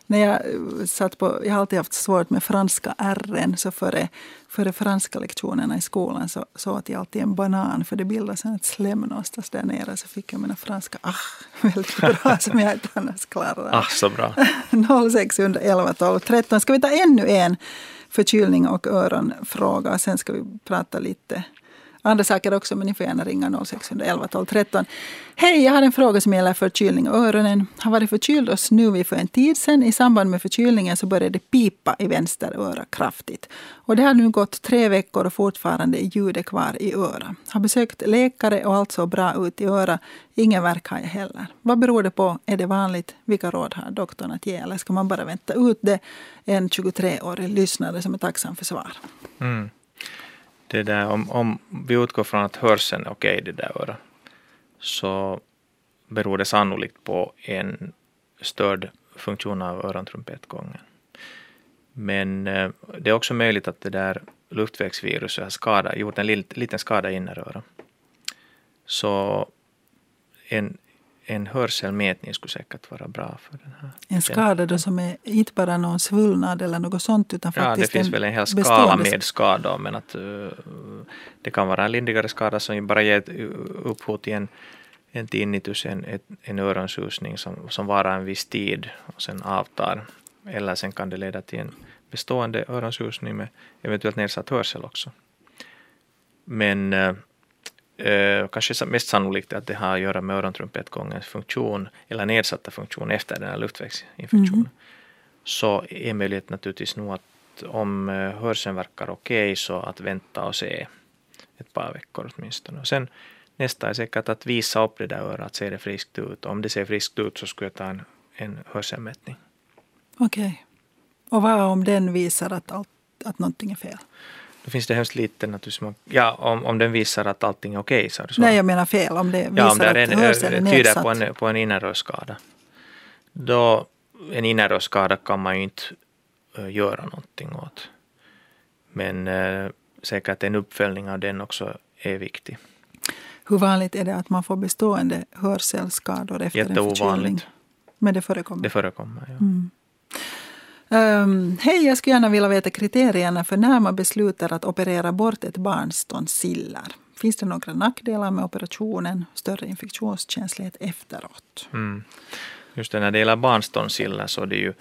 När jag, satt på, jag har alltid haft svårt med franska R. Så före, före franska lektionerna i skolan så, så åt jag alltid en banan för det bildas ett slem någonstans där nere. Så fick jag mina franska ah väldigt bra som jag inte annars klarar Ah, så bra. 0611 12 13. Ska vi ta ännu en förkylning och öronfråga? Sen ska vi prata lite andra saker också, men ni får gärna ringa 0611 12 13. Hej, jag har en fråga som gäller förkylning och öronen. Har varit förkyld och snuvig för en tid sedan. I samband med förkylningen så började det pipa i vänster öra kraftigt. Och det har nu gått tre veckor och fortfarande är ljudet kvar i öra. Har besökt läkare och allt såg bra ut i öra. Ingen verk har jag heller. Vad beror det på? Är det vanligt? Vilka råd har doktorn att ge? Eller ska man bara vänta ut det? En 23-årig lyssnare som är tacksam för svar. Mm det där, om, om vi utgår från att hörseln är okej okay, det där örat, så beror det sannolikt på en störd funktion av örontrumpetgången. Men eh, det är också möjligt att det där luftvägsviruset har skada, gjort en liten skada i innerörat. Så en, en hörselmätning skulle säkert vara bra för den här. En skada då som är inte bara någon svullnad eller något sånt utan faktiskt Ja, det finns väl en hel skala med skador men att uh, det kan vara en lindrigare skada som bara ger upphov till en, en tinnitus, en, en öronsusning som, som varar en viss tid och sen avtar. Eller sen kan det leda till en bestående öronsusning med eventuellt nedsatt hörsel också. Men uh, eh, kanske mest sannolikt att det har att göra med örontrumpetgångens funktion eller nedsatta funktion efter den här luftvägsinfektionen. Mm. Så är möjligheten naturligtvis nog att om eh, hörseln verkar okej okay, så att vänta och se ett par veckor åtminstone. Och sen nästa är säkert att visa upp det där örat, ser det friskt ut. Om det ser friskt ut så skulle jag ta en, en hörselmätning. Okej. Okay. Och vad om den visar att, allt, att någonting är fel? Då finns det hemskt lite naturligtvis. Ja, om, om den visar att allting är okej. Okay, så Nej, jag menar fel. Om det visar ja, om det är en, är tyder på en, på en innerrörsskada. Då, en innerrörsskada kan man ju inte uh, göra någonting åt. Men uh, säkert en uppföljning av den också är viktig. Hur vanligt är det att man får bestående hörselskador efter en förkylning? Men det förekommer? Det förekommer, ja. Mm. Um, Hej, jag skulle gärna vilja veta kriterierna för när man beslutar att operera bort ett barns tonsiller. Finns det några nackdelar med operationen? Större infektionskänslighet efteråt? Mm. Just det, när det gäller barns tonsiller så är det ju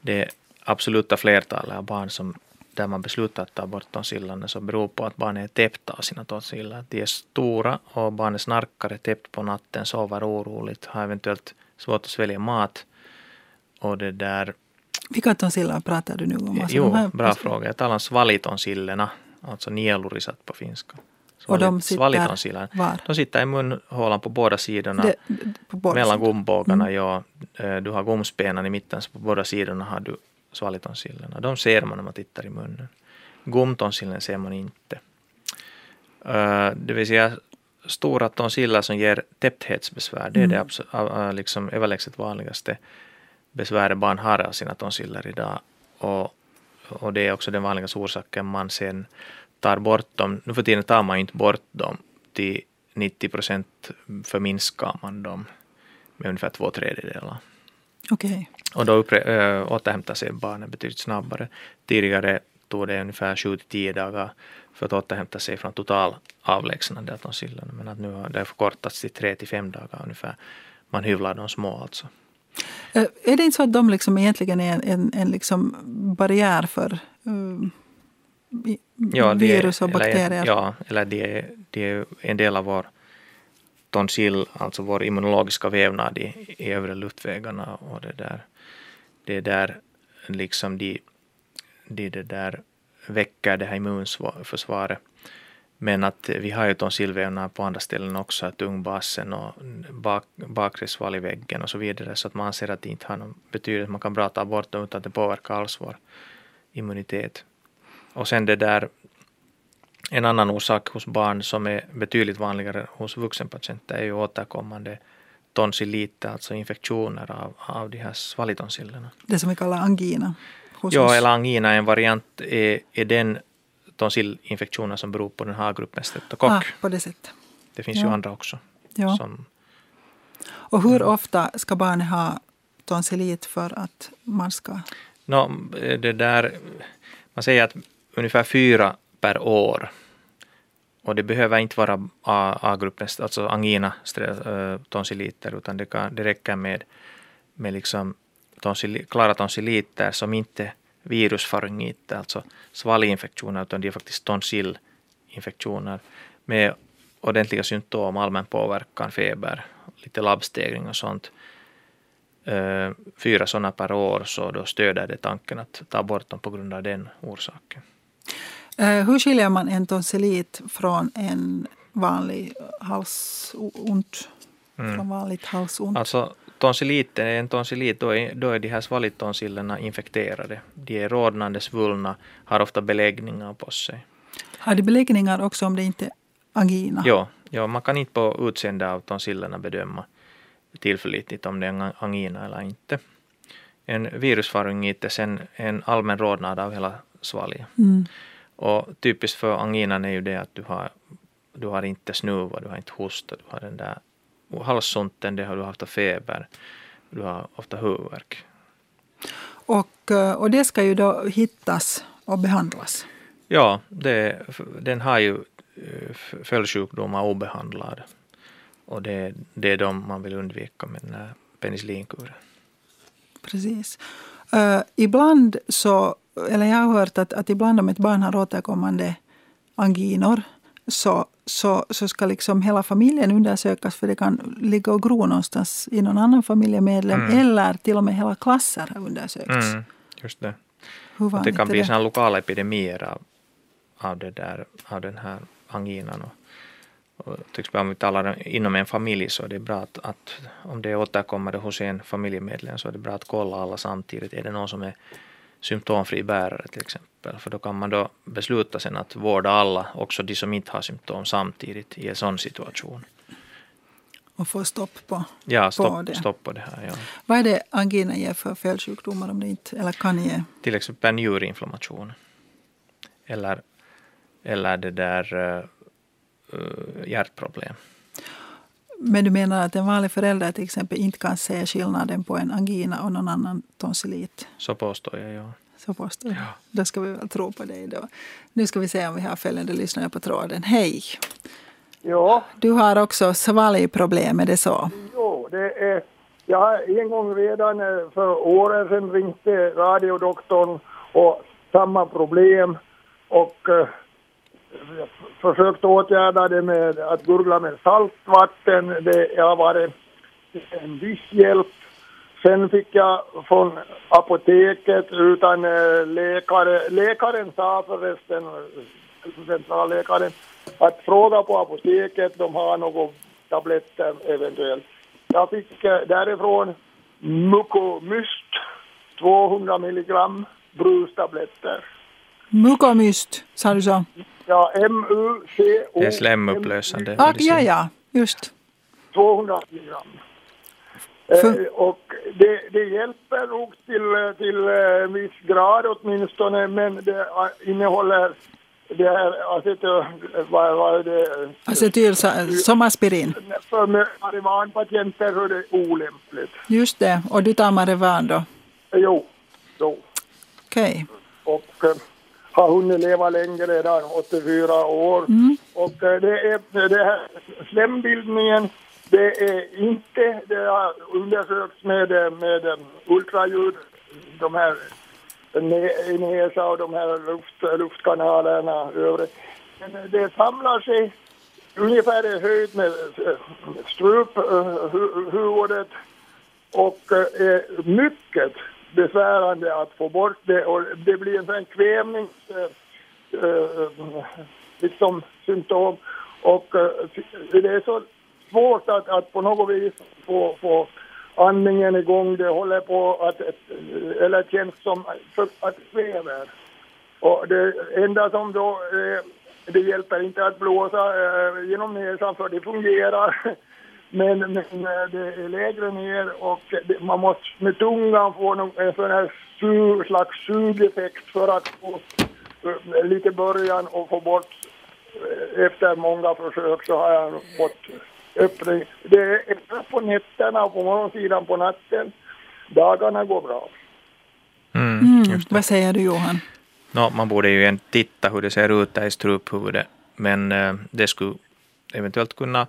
det absoluta flertalet av barn som där man beslutar att ta bort tonsillerna så beror på att barnet är täppt av sina tonsiller. De är stora och barnet snarkar, är täppt på natten, sover oroligt, har eventuellt svårt att svälja mat. Och det där vilka tonsiller pratar du nu om? Alltså jo, bra fråga. Jag talar om svalitonssillerna, alltså nielurisat på finska. och de sitter var? De sitter i munhålan på båda sidorna. Det, på båda mellan gumbågarna, mm. ja. Eh, du har gomspenan i mitten, så på båda sidorna har du svalitonsillerna. De ser man när man tittar i munnen. Gomtonsillen ser man inte. Eh, det vill säga stora tonsiller som ger täppthetsbesvär, det är mm. det liksom överlägset vanligaste besväret barn har av sina tonsiller idag. Och, och det är också den vanligaste orsaken man sen tar bort dem. Nu för tiden tar man inte bort dem. Till 90 procent förminskar man dem med ungefär två tredjedelar. Okay. Och då uppre, äh, återhämtar sig barnen betydligt snabbare. Tidigare tog det ungefär 7 till 10 dagar för att återhämta sig från total avlägsnande av tonsillerna. Men att nu har det förkortats till 3 till 5 dagar ungefär. Man hyvlar de små alltså. Eh, är det inte så att de liksom egentligen är en, en, en liksom barriär för i- Ja, det virus och bakterier. Eller, ja, eller det är, det är en del av vår tonsill, alltså vår immunologiska vävnad i, i övre luftvägarna. Och det, där, det är där liksom de, de det där väcker det här immunförsvaret. Men att vi har ju tonsillvävnad på andra ställen också, att ungbasen och bak, bakre svalgväggen och så vidare, så att man anser att det inte har någon betydelse. Man kan bra ta bort dem utan att det påverkar alls vår immunitet. Och sen det där, en annan orsak hos barn som är betydligt vanligare hos vuxenpatienter är ju återkommande tonsilliter, alltså infektioner av, av de här svalgtonsillerna. Det som vi kallar angina. Ja, eller angina en variant, är, är den tonsillinfektionen som beror på den här gruppen streptokock. ah, på det sättet. Det finns Ja. ju andra också. Ja. Som, Och hur Mm. ofta ska barnet ha tonsillit för att man ska... no, det där, man säger att ungefär fyra per år. Och det behöver inte vara A- A-gruppens, alltså angina tonsilliter, utan det, kan, det räcker med, med liksom tonsilli, klara tonsilliter som inte virusfaryngiter, alltså svalginfektioner, utan det är faktiskt tonsillinfektioner med ordentliga symptom, allmän påverkan, feber, lite labbstegring och sånt. Eh, fyra sådana per år, så då stöder det tanken att ta bort dem på grund av den orsaken. Eh, hur skiljer man en tonsillit från en vanlig halsont? Från vanligt halsont? Mm. Alltså tonsilliten, en tonsillit, då är, då är de här svalgtonsillerna infekterade. De är rodnande, svullna, har ofta beläggningar på sig. Har de beläggningar också om det inte är angina? Ja, ja, man kan inte på utseende av tonsillerna bedöma tillförlitligt om det är en angina eller inte. En virusfaryngit är sen en allmän rodnad av hela svalget. Mm. Och typiskt för anginan är ju det att du har, du har inte snuva, du har inte hosta, du har den där halsonten, det har du haft feber, du har ofta huvudvärk. Och, eh, och det ska ju då hittas och behandlas. Ja, det, den har ju eh, följdsjukdomar obehandlad. Och det, det är de man vill undvika med den här penicillinkuren. Precis. Uh, ibland så, eller jag har hört att, att ibland om ett barn har återkommande anginor så, så, så ska liksom hela familjen undersökas för det kan ligga och gro någonstans i någon annan familjemedlem Mm. eller till och med hela klasser har undersökts. Mm, just det. Det kan bli såna lokala epidemier av, av, det där, av den här anginan. Och, och till exempel om vi talar inom en familj så är det bra att, att om det återkommer hos en familjemedlem så är det bra att kolla alla samtidigt. Är det någon som är symptomfri bärare till exempel? För då kan man då besluta sen att vårda alla, också de som inte har symptom samtidigt i en sån situation. Och få stopp på. Ja, på stopp, det. stopp på det här. Ja. Vad är det angina ger för felsjukdomar om det inte, eller kan ge? till exempel njurinflammation. Eller, eller det där uh, hjärtproblem. Men du menar att en vanlig förälder till exempel inte kan se skillnaden på en angina och någon annan tonsillit? Så påstår jag, ja. Så påstår jag. Då ska vi väl tro på dig då. Nu ska vi se om vi har följande lyssnare på tråden. Hej! Ja, Du har också svalgproblem, är det så? jo, det är... Jag har en gång redan eh, för åren sedan ringt till radiodoktorn och samma problem och eh, försökt åtgärda det med att gurgla med saltvatten. Det har varit en viss hjälp. Sen fick jag från apoteket utan eh, läkare. Läkaren sa förresten, centralläkaren, att fråga på apoteket, de har några tabletter eventuellt. Jag fick eh, därifrån Mucomyst, 200 milligram brustabletter. Mukomyst, sa du så? Ja, M-U-C-O. Det är slemupplösande. Ah, ja, ja, just. 200 milligram. För- Eh, och det, det hjälper nog till, eh, till eh, viss grad åtminstone, men det eh, innehåller det här acetyl, vad, vad är det? Acetyl som aspirin. För marijuanpatienter är det olämpligt. Just det. Och du tar Marevan då? Eh, Jo, jo. Okej. och eh, har hunnit leva länge redan, 84 år. Och eh, det är det här slembildningen, det är inte, det har undersökts med, eh, med eh, ultraljud, de här näsa och de här luft, luftkanalerna övrigt. Men det samlar sig ungefär i höjd med struphuvudet och är mycket besvärande att få bort det och det blir en sån kvävnings eh, eh, liksom symptom och eh, det är så svårt att, att på något vis få, få andningen igång. Det håller på att, eller känns som att kväver. Och det enda som då, eh, det hjälper inte att blåsa eh, genom näsan för det fungerar. Men, men eh, det är lägre ner och man måste med tungan få en sån här sug, slags sugeffekt för att få lite början och få bort efter många försök så har jag fått öppning. Det är på nätterna och på morgonsidan på natten. Dagarna går bra. Mm, mm. Vad säger du Johan? No, man borde ju igen titta hur det ser ut där i struphuvudet. Men eh, det skulle eventuellt kunna,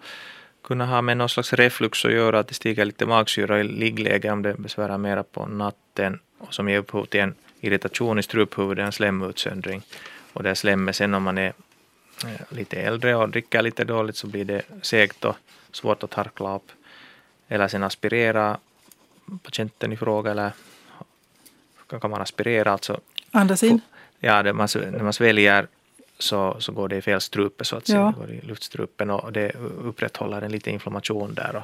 kunna ha med någon slags reflux att göra, att det stiger lite magsyra i liggläge om det besvärar mera på natten och som ger upphov till en irritation i struphuvudet, en slemutsöndring. Och det slemmet sen om man är eh, lite äldre och dricker lite dåligt så blir det segt och svårt att harkla upp. Eller sen aspirera patienten i fråga eller kan man aspirera alltså. Andas in? Ja, det, man, när man sväljer så, så går det i fel strupe så att säga, ja. går i luftstrupen och det upprätthåller en liten inflammation där. Och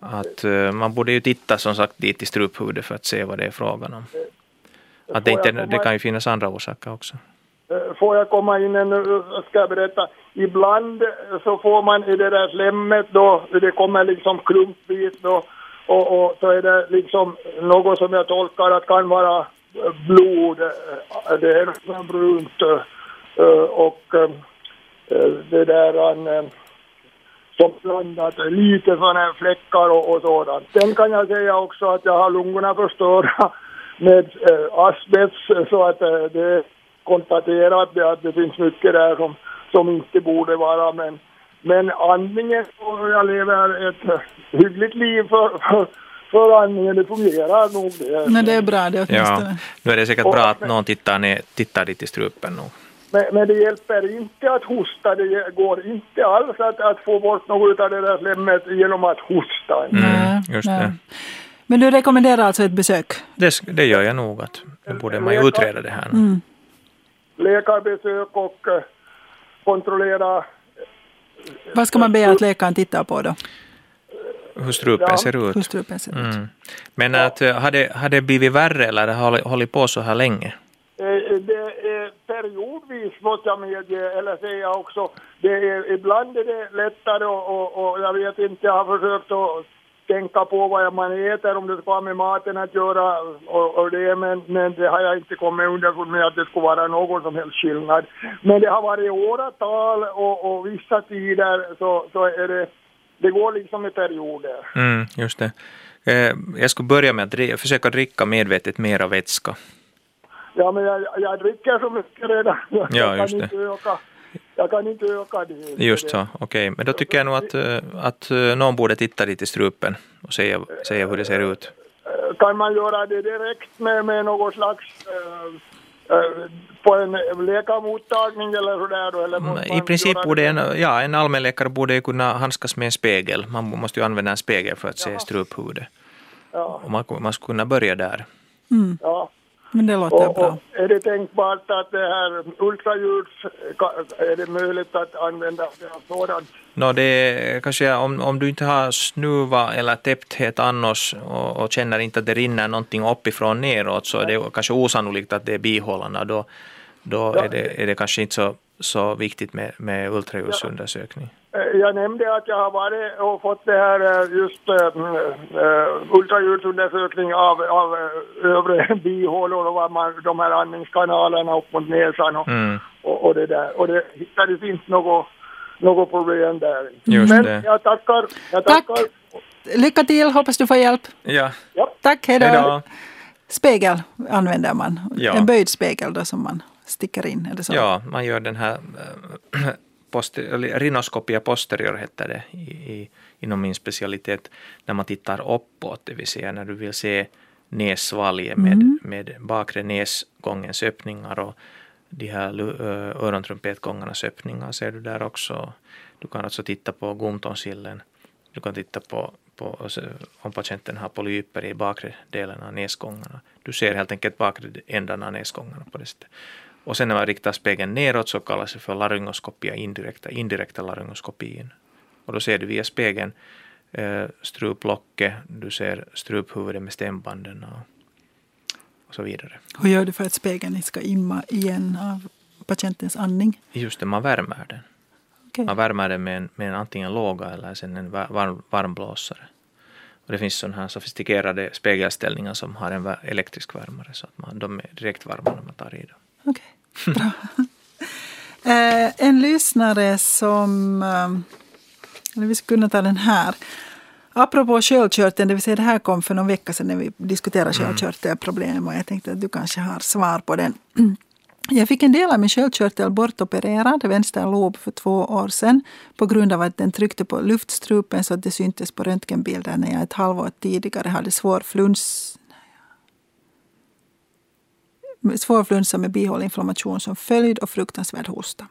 att, uh, man borde ju titta som sagt dit i struphuvudet för att se vad det är frågan om. Att det, inte, det kan ju finnas andra orsaker också. Eh, får jag komma in nu, ska jag berätta. Ibland så får man i det där slemmet då, det kommer liksom klumpvis då, och, och så är det liksom något som jag tolkar att kan vara blod, eh, det är brunt eh, och det där som blandat lite sådana fläckar och, och sådant. Sen kan jag säga också att jag har lungorna förstörda med asbest så att det konstaterat det att det finns mycket där som, som inte borde vara men, men andningen och jag lever ett hyggligt liv för, för, för andningen, det fungerar nog det. Men det är bra det åtminstone. Ja, nu är det säkert och, bra att någon tittar, ner, tittar dit i strupen nu. Men, men, det hjälper inte att hosta, det går inte alls att, att få bort något av det där slemmet genom att hosta. Mm, just det. Men du rekommenderar alltså ett besök? Det, det gör jag nog, att då borde man ju utreda det här. Mm läkarbesök och eh, kontrollera. Vad ska man be att läkaren tittar på då? Hur strupen ja. ser ut. Hur strupen ser ut. Mm. Men att, eh, har, det, har det blivit värre eller har det hållit på så här länge? Eh, det periodvis måste jag medge, eller säga också. Det är, ibland är det lättare och, och, och jag vet inte, jag har försökt att tänka på vad man äter, om det ska ha med maten att göra och, och det, men, men det har jag inte kommit underfund med att det skulle vara någon som helst skillnad. Men det har varit åratal och, och vissa tider så, så är det, det går liksom i perioder. Mm, just det. Eh, jag skulle börja med att försöka dricka medvetet mera vätska. Ja, men jag, jag dricker så mycket redan. Jag ja, just det. Öka jag kan inte öka det. Just så, okej. Okay. Men då tycker jag nog att, eh, att eh, någon borde titta lite i strupen och säga, säga hur det ser ut. Kan man göra det direkt med, med något slags äh, på en läkarmottagning eller sådär då? Eller mm, I princip borde en, ja, en allmänläkare borde kunna handskas med en spegel. Man måste ju använda en spegel för att se struphuvudet. Ja. Och man, man skulle kunna börja där. Mm. Ja. Men det låter och, bra. Och är det tänkbart att det här ultraljuds, är det möjligt att använda sådant? No, det kanske om, om du inte har snuva eller täppthet annars och, och, känner inte att det rinner någonting uppifrån neråt så är det kanske osannolikt att det är bihålorna. Då, då ja. är, det, är det kanske inte så, så viktigt med, med ultraljudsundersökning. Ja. Eh, jag nämnde att jag har varit och fått det här eh, just äh, ultraljudsundersökning av, av övre bihålor och man, de här andningskanalerna upp mot näsan och, mm. och, och, det där. Och det hittades inte något, något problem där. Just Men det. jag tackar. Jag tackar. Tack. Lycka till, hoppas du får hjälp. Ja. ja. Tack, hej då. Spegel använder man. Ja. En böjd spegel då som man sticker in. Eller så. Ja, man gör den här poster, rhinoskopia posterior heter det i, i, inom min specialitet, när man tittar uppåt, det vill säga när du vill se nässvalget med, mm. med bakre näsgångens öppningar och de här ö, örontrumpetgångarnas öppningar ser du där också. Du kan alltså titta på gomtonsillen. Du kan titta på, på se om patienten har polyper i bakre delen av näsgångarna. Du ser helt enkelt bakre ändan av näsgångarna på det sättet. Och sen när man riktar spegeln neråt så kallas det för laryngoskopia indirekta, indirekta laryngoskopin. Och då ser du via spegeln eh, struplocket, du ser struphuvudet med stämbanden och, och så vidare. Hur gör du för att spegeln inte ska imma igen av patientens andning? Just det, man värmer den. Okej. Man värmer den med en, med en antingen låga eller sen en va- varm, varmblåsare. Och det finns sådana här sofistikerade spegelställningar som har en elektrisk värmare så att man, de är direkt varma när man tar i dem. Okej, bra. Eh, en lyssnare som... eh, Eller vi skulle kunna ta den här. Apropå sköldkörteln, det vill säga det här kom för någon vecka sedan när vi diskuterade sköldkörtelproblem och jag tänkte att du kanske har svar på den. Jag fick en del av min sköldkörtel bortopererad, vänster lob, för två år sedan på grund av att den tryckte på luftstrupen så att det syntes på röntgenbilder när jag ett halvår tidigare hade svår fluns, svår flunsa med bihåleinflammation som följd och fruktansvärd hosta.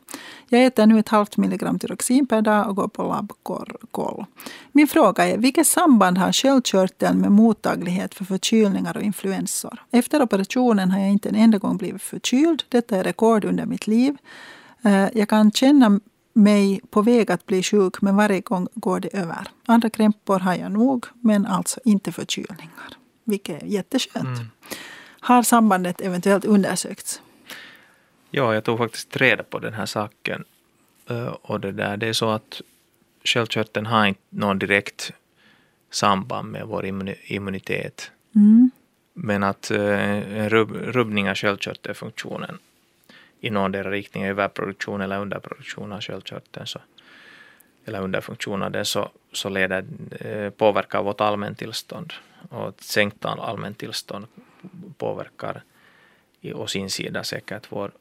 Jag äter nu ett halvt milligram tyroxin per dag och går på labbkoll. Min fråga är, vilket samband har sköldkörteln med mottaglighet för förkylningar och influensor? Efter operationen har jag inte en enda gång blivit förkyld. Detta är rekord under mitt liv. Eh, jag kan känna mig på väg att bli sjuk, men varje gång går det över. Andra krämpor har jag nog, men alltså inte förkylningar. Vilket är jätteskönt. Mm. Har sambandet eventuellt undersökts? Ja, jag tog faktiskt reda på den här saken. Eh, Och det, där, det är så att sköldkörteln har inte någon direkt samband med vår immuni- immunitet. Mm. Men att eh, en rubb, rubbning av sköldkörtelfunktionen i någondera riktning, överproduktion eller underproduktion av sköldkörteln, så, eller underfunktion av den, så, så leder, eh, påverkar vårt allmäntillstånd. Och ett sänkt allmäntillstånd påverkar i å sin sida säkert vår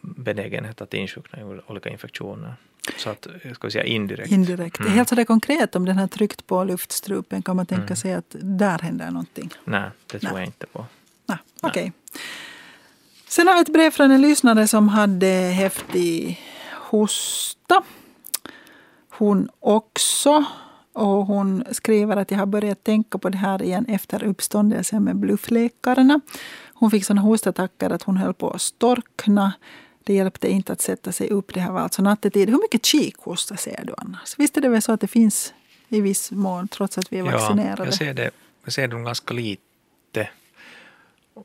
benägenhet att insjukna i olika infektioner. Så att, ska vi säga indirekt. Indirekt. Mm. Helt sådär konkret, om den har tryckt på luftstrupen kan man tänka Mm. sig att där händer någonting. Nej, det tror Nej. jag inte på. Nej, okej. Sen har vi ett brev från en lyssnare som hade häftig hosta. Hon också. Och hon skriver att jag har börjat tänka på det här igen efter uppståndelsen med bluffläkarna. Hon fick såna hostattacker att hon höll på att storkna. Det hjälpte inte att sätta sig upp. Det här var alltså nattetid. Hur mycket kikhosta ser du annars? Visst är det väl så att det finns i viss mån trots att vi är vaccinerade? Ja, jag ser det, jag ser dem ganska lite.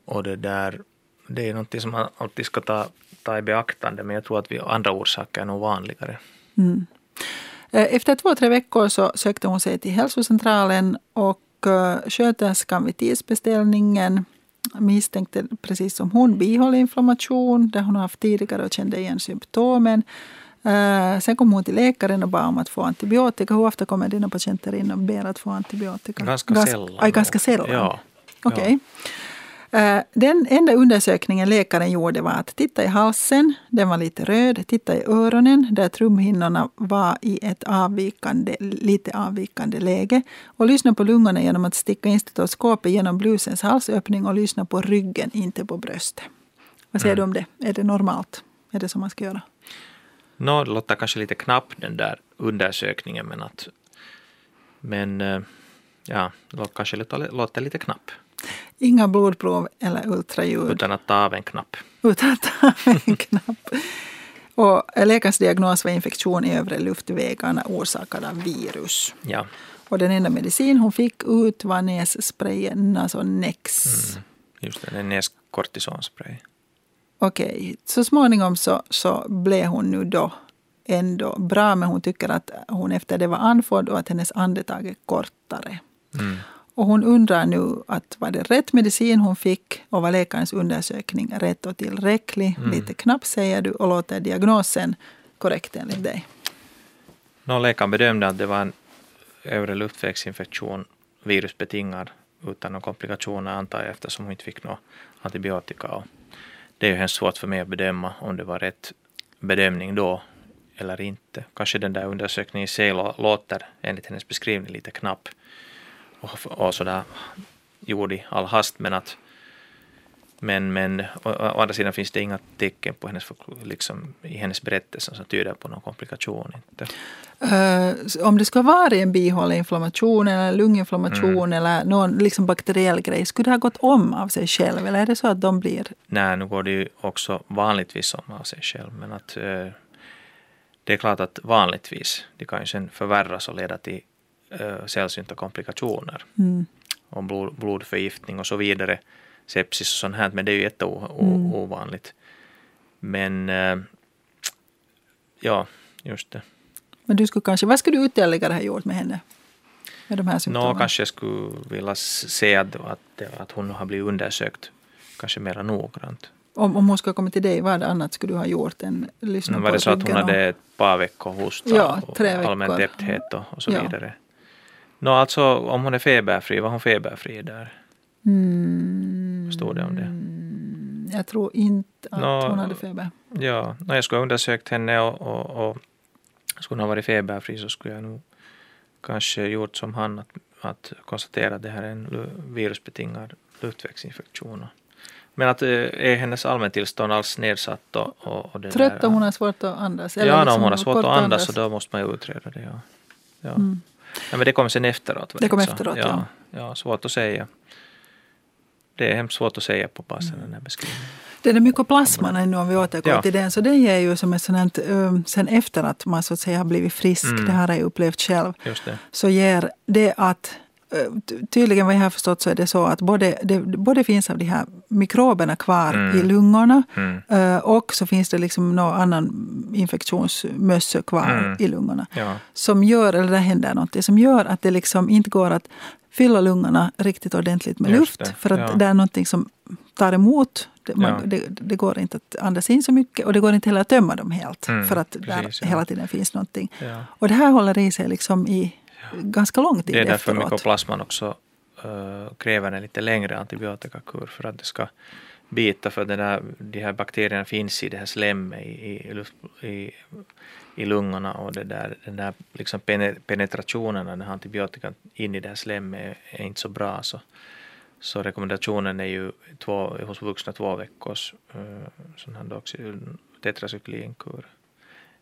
Och det där, det är någonting som man alltid ska ta, ta i beaktande, men jag tror att vi, andra orsaker är nog vanligare. Mm. Eh, Efter två, tre veckor så sökte hon sig till hälsocentralen och eh, sköterskan vid tidsbeställningen misstänkte precis som hon bihåleinflammation där hon haft tidigare och kände igen symptomen. Eh, Sen kom hon till läkaren och bad om att få antibiotika. Hur ofta kommer dina patienter in och ber att få antibiotika? Ganska Gans- sällan. Aj, ganska sällan? Ja. Okej. Eh, Den enda undersökningen läkaren gjorde var att titta i halsen, den var lite röd. Titta i öronen, där trumhinnorna var i ett avvikande, lite avvikande läge. Och lyssna på lungorna genom att sticka in stetoskopet genom blusens halsöppning och lyssna på ryggen, inte på bröstet. Vad säger Mm. du om det? Är det normalt? Är det som man ska göra? Nå, det låter kanske lite knapp den där undersökningen, men att men eh, ja, kanske lite, låter lite knapp. Inga blodprov eller ultraljud. Utan att ta av en knapp. utan att ta en knapp. Och läkarens diagnos var infektion i övre luftvägarna orsakad av virus. Ja, Och den enda medicin hon fick ut var nässprayen Nasonex. just det, är näskortisonspray. Okej, så småningom så, så blev hon nu då ändå bra, men hon tycker att hon efter det var andfådd och att hennes andetag är kortare. Mm. Och hon undrar nu att var det rätt medicin hon fick och var läkarens undersökning rätt och tillräcklig? Lite knapp säger du och låter diagnosen korrekt enligt dig. Nå, läkaren bedömde att det var en övre luftvägsinfektion, virusbetingad, utan några komplikationer antar jag eftersom hon inte fick någon antibiotika. Och det är ju hemskt svårt för mig att bedöma om det var rätt bedömning då eller inte. Kanske den där undersökningen i sig lå- låter enligt hennes beskrivning lite knapp och, och sådär gjord i all hast men att Men, men å, å andra sidan finns det inga tecken på hennes, liksom, i hennes berättelse som tyder på någon komplikation. Inte. Eh, om det ska vara en bihåleinflammation eller lunginflammation eller någon liksom bakteriell grej, skulle det ha gått om av sig själv? Eller är det så att de blir... Nej, nu går det ju också vanligtvis om av sig själv. Men att eh, det är klart att vanligtvis, det kan ju sen förvärras och leda till eh, sällsynta komplikationer. Mm. Och blod, blodförgiftning och så vidare. Sepsis och sånt här, men det är ju jätteovanligt. Men eh, ja, just det. Men du skulle kanske, vad skulle du ytterligare ha gjort med henne? Med de här symptomen? Nå, kanske jag skulle vilja se att, att, att hon har blivit undersökt kanske mera noggrant. Om, om hon skulle komma till dig, vad annat skulle du ha gjort än lyssna på var det så att hon och- hade ett par veckor hosta Ja, och allmän täppthet och, och så Ja. vidare. Nå, alltså om hon är feberfri, var hon feberfri där? Mm, Stod det om det? Jag tror inte att Nå, hon hade feber. Ja, när jag skulle ha undersökt henne och, och, och skulle hon ha varit feberfri så skulle jag nog kanske gjort som han att, att konstatera att det här är en virusbetingad luftvägsinfektion. Men att eh, är hennes allmäntillstånd alls nedsatt och, och, och det Trött där, och hon har svårt att andas. Ja, eller om liksom hon har svårt att andas så då måste man ju utreda det. Ja. Ja. Mm. Ja, men det kommer sen efteråt. Det så. efteråt, ja. ja. ja. svårt att säga. Det är hemskt svårt att säga på passen den här beskrivningen. Det är mykoplasman ännu om vi återgår Ja. till den. Så den ger ju som ett sånt här, um, sen efter att man så att säga har blivit frisk, Mm. det har jag upplevt själv, så ger det att Tydligen vad jag har förstått så är det så att både, det, både finns av de här mikroberna kvar Mm. i lungorna Mm. eh, och så finns det liksom någon annan infektionsmössa kvar Mm. i lungorna. Ja. Som gör, eller det händer någonting, som gör att det liksom inte går att fylla lungorna riktigt ordentligt med Just luft. det, För att ja. det är någonting som tar emot. Det, man, Ja. det, det går inte att andas in så mycket och det går inte heller att tömma dem helt. Mm, för att precis, där hela tiden finns någonting. Och det här håller i sig liksom i ganska lång tid Det är därför efteråt. mykoplasman också uh, kräver en lite längre antibiotikakur för att det ska bita för den där, de här bakterierna finns i det här slemmet i, i, i, i lungorna och det där, den där liksom pene- penetrationen av den här antibiotikan in i det här slemmet är, inte så bra. Så, så rekommendationen är ju två, hos vuxna två veckors sån här doxy, tetracyklinkur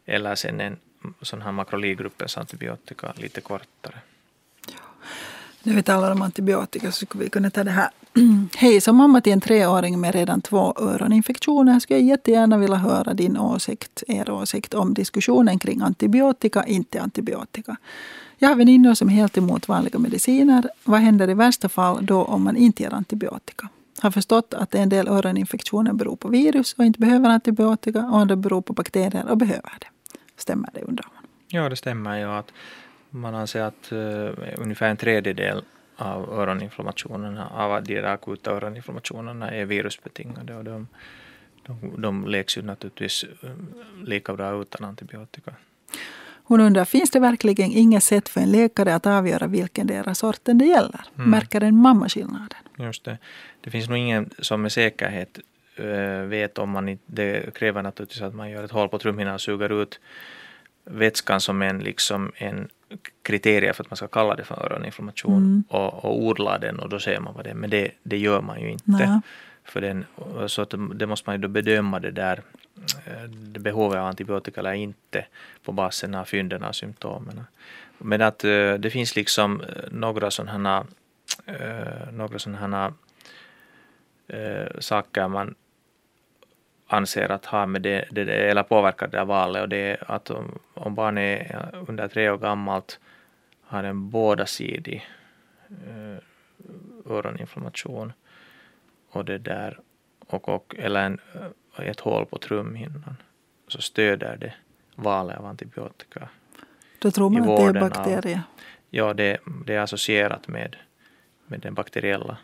eller sen en sån här makroligruppens antibiotika lite kortare. När vi talar om antibiotika så skulle vi kunna ta det här. Hej, som mamma till en treåring med redan två öroninfektioner skulle jag jättegärna vilja höra din åsikt, er åsikt om diskussionen kring antibiotika, inte antibiotika. Jag har väninnor som är helt emot vanliga mediciner. Vad händer i värsta fall då om man inte ger antibiotika? Har förstått att en del öroninfektioner beror på virus och inte behöver antibiotika och andra beror på bakterier och behöver det. Stämmer det undrar man. Ja, det stämmer ju att man anser att uh, ungefär en tredjedel av öroninflammationerna, av de där akuta öroninflammationerna är virusbetingade och de, de, de läks ju naturligtvis eh, lika bra utan antibiotika. Hon undrar, finns det verkligen inget sätt för en läkare att avgöra vilken deras sorten det gäller? Mm. Märker en mamma skillnaden? Just det. Det finns nog ingen som med säkerhet vet om man inte, det kräver naturligtvis att man gör ett hål på trumhinnan och suger ut vätskan som en, liksom en kriterie för att man ska kalla det för öroninflammation Mm. och, och odla den och då ser man vad det är. Men det, det gör man ju inte. Nej. För den, så att det måste man ju då bedöma det där eh, det behovet av antibiotika eller inte på basen av fynden av symptomen. Men att eh, det finns liksom eh, några sådana eh, några sådana eh, saker man anser att ha med det, det, det eller påverkar det där valet och det är att om, om barnet är under tre år gammalt har en bådasidig eh, öroninflammation och det där och, och eller en, eh, ett hål på trumhinnan så stöder det valet av antibiotika. Då tror man att det är vården av- bakterier. Ja, det, det är associerat med, med den bakteriella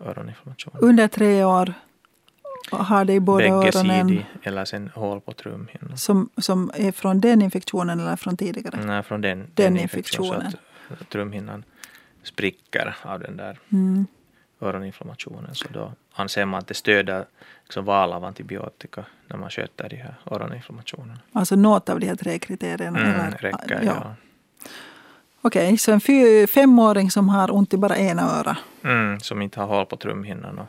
öroninflammationen. Under tre år har det i båda öronen eller sen hål på trumhinnan. som, som är från den infektionen eller från tidigare. Nej, från den, Den infektionen. infektionen. Så att trumhinnan spricker av den där Mm. öroninflammationen. Så då anser man att det stöder liksom val av antibiotika när man sköter de här öroninflammationerna. Alltså något av de här tre kriterierna. Mm, eller, räcker, ja. ja. Okej, så en fy, femåring som har ont i bara ena öra. Mm, som inte har hål på trumhinnan och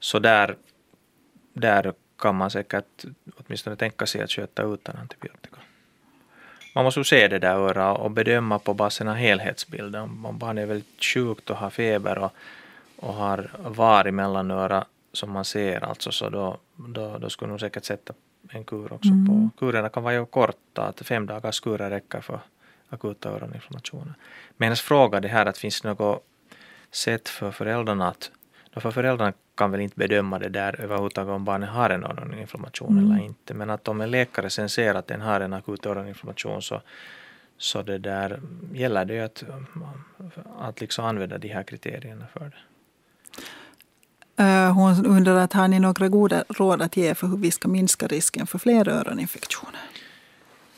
Så där, där kan man säkert åtminstone tänka sig att sköta utan antibiotika. Man måste se det där örat och bedöma på basen av helhetsbilden. Om barnet är väldigt sjukt och har feber och, och har var i mellanörat som man ser alltså så då, då, då skulle nog säkert sätta en kur också Mm. på. Kurerna kan vara ju korta, att fem dagars kurer räcker för akuta öroninflammationer. Men hennes fråga det här att finns det något sätt för föräldrarna att för föräldrarna kan väl inte bedöma det där överhuvudtaget om barnet har en öroninflammation Mm. eller inte. Men att om en läkare sen ser att den har en akut öroninflammation så, så det där gäller det ju att, att liksom använda de här kriterierna för det. Eh, Hon undrar att har ni några goda råd att ge för hur vi ska minska risken för fler öroninfektioner?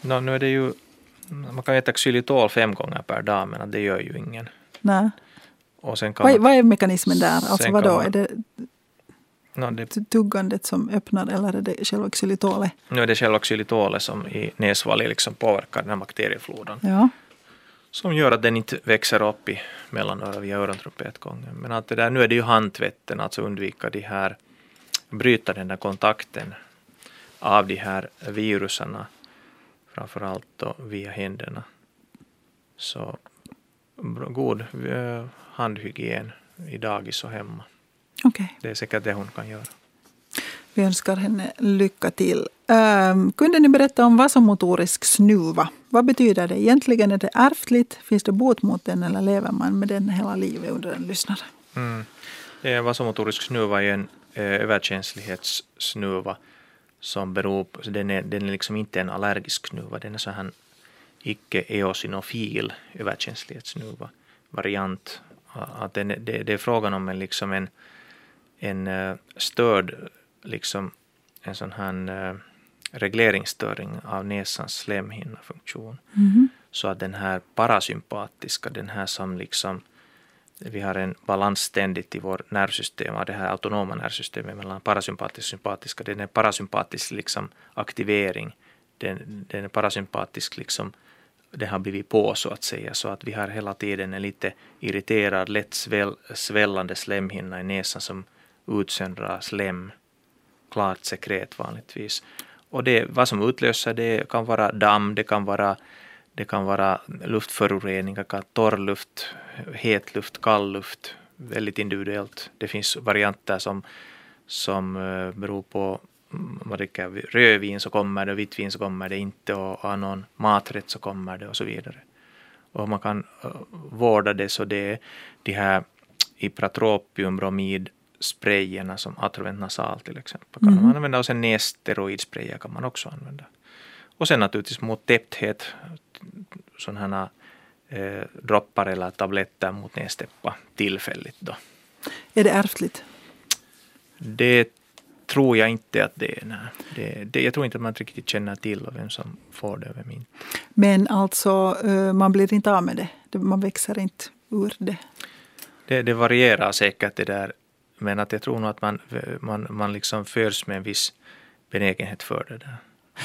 Nå, nu är det ju, man kan äta xylitol fem gånger per dag men det gör ju ingen. Nej. Och sen kan Vad, man, vad är mekanismen där? Alltså Sen vad kan då? man- Är det no, det, tuggandet som öppnar eller är det själva xylitolet? nu är det själva xylitolet som i näsvalget liksom påverkar den här bakteriefloran. Ja. som gör att den inte växer upp i mellanörat via örontrumpetgången. Men att det där, nu är det ju handtvätten, alltså undvika de här, bryta den där kontakten av de här viruserna, framförallt då via händerna. Så god eh, handhygien i dagis och hemma. Okej. Det är säkert det hon kan göra. Vi önskar henne lycka till. Um, kunde ni berätta om vasomotorisk snuva? Vad betyder det? Egentligen är det ärftligt. Finns det bot mot den eller lever man med den hela livet under en lyssnare? Mm. Det är vasomotorisk snuva är en eh, överkänslighetssnuva som beror på, den är, den är liksom inte en allergisk snuva, den är så här icke-eosinofil överkänslighetssnuva variant. Att den, det, det är frågan om en, liksom en, en eh, störd, liksom en sån här eh, regleringsstörning av näsans slemhinnafunktion. Så att den här parasympatiska, den här som liksom vi har en balans ständigt i vår nervsystem, det här autonoma nervsystemet mellan parasympatisk och sympatiska. Den är parasympatisk liksom aktivering. Den, den är parasympatisk liksom, den har blivit på så att säga, så att vi har hela tiden en lite irriterad, lätt sväll, svällande slemhinna i näsan som utsöndrar slem, klart sekret vanligtvis. Och det, vad som utlöser det kan vara damm, det kan vara det kan vara luftföroreningar, kan torr luft, het luft, kall luft, väldigt individuellt. Det finns varianter som, som eh, beror på om man dricker rödvin så kommer det, vitt vin så kommer det inte och har någon maträtt så kommer det och så vidare. Och man kan eh, vårda det så det är de här ipratropium bromid sprayerna som Atrovent nasal till exempel kan man använda och sen nässteroidsprayer kan man också använda. Och sen naturligtvis mot täppthet, sådana här eh, droppar eller tabletter mot nästäppa tillfälligt då. Är det ärftligt? Det tror jag inte att det är. Nej. Det, det, jag tror inte att man riktigt känner till vem som får det och vem inte. Men alltså, eh, man blir inte av med det. Det- Man växer inte ur det. Det, det varierar säkert det där. Men att jag tror nog att man, man, man liksom föds med en viss benägenhet för det där.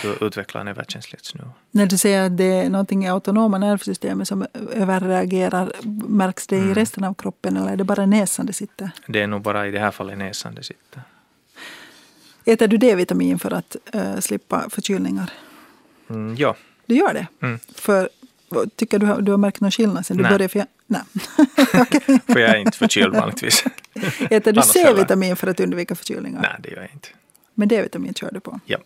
Du utvecklar en överkänslighetsnivå. När du säger att det är någonting i autonoma nervsystemet som överreagerar, märks det i Mm. resten av kroppen eller är det bara näsan det sitter? Det är nog bara i det här fallet näsan det sitter. Äter du D-vitamin för att eh, slippa förkylningar? Mm, ja. Du gör det? Mm. För, tycker du, har- du har märkt någon skillnad sen du Nej. började? För, nej. För jag är inte förkyld vanligtvis. Äter du. C-vitamin för att undvika förkylningar? Nej, det gör jag inte. Men D-vitamin kör du på? Ja.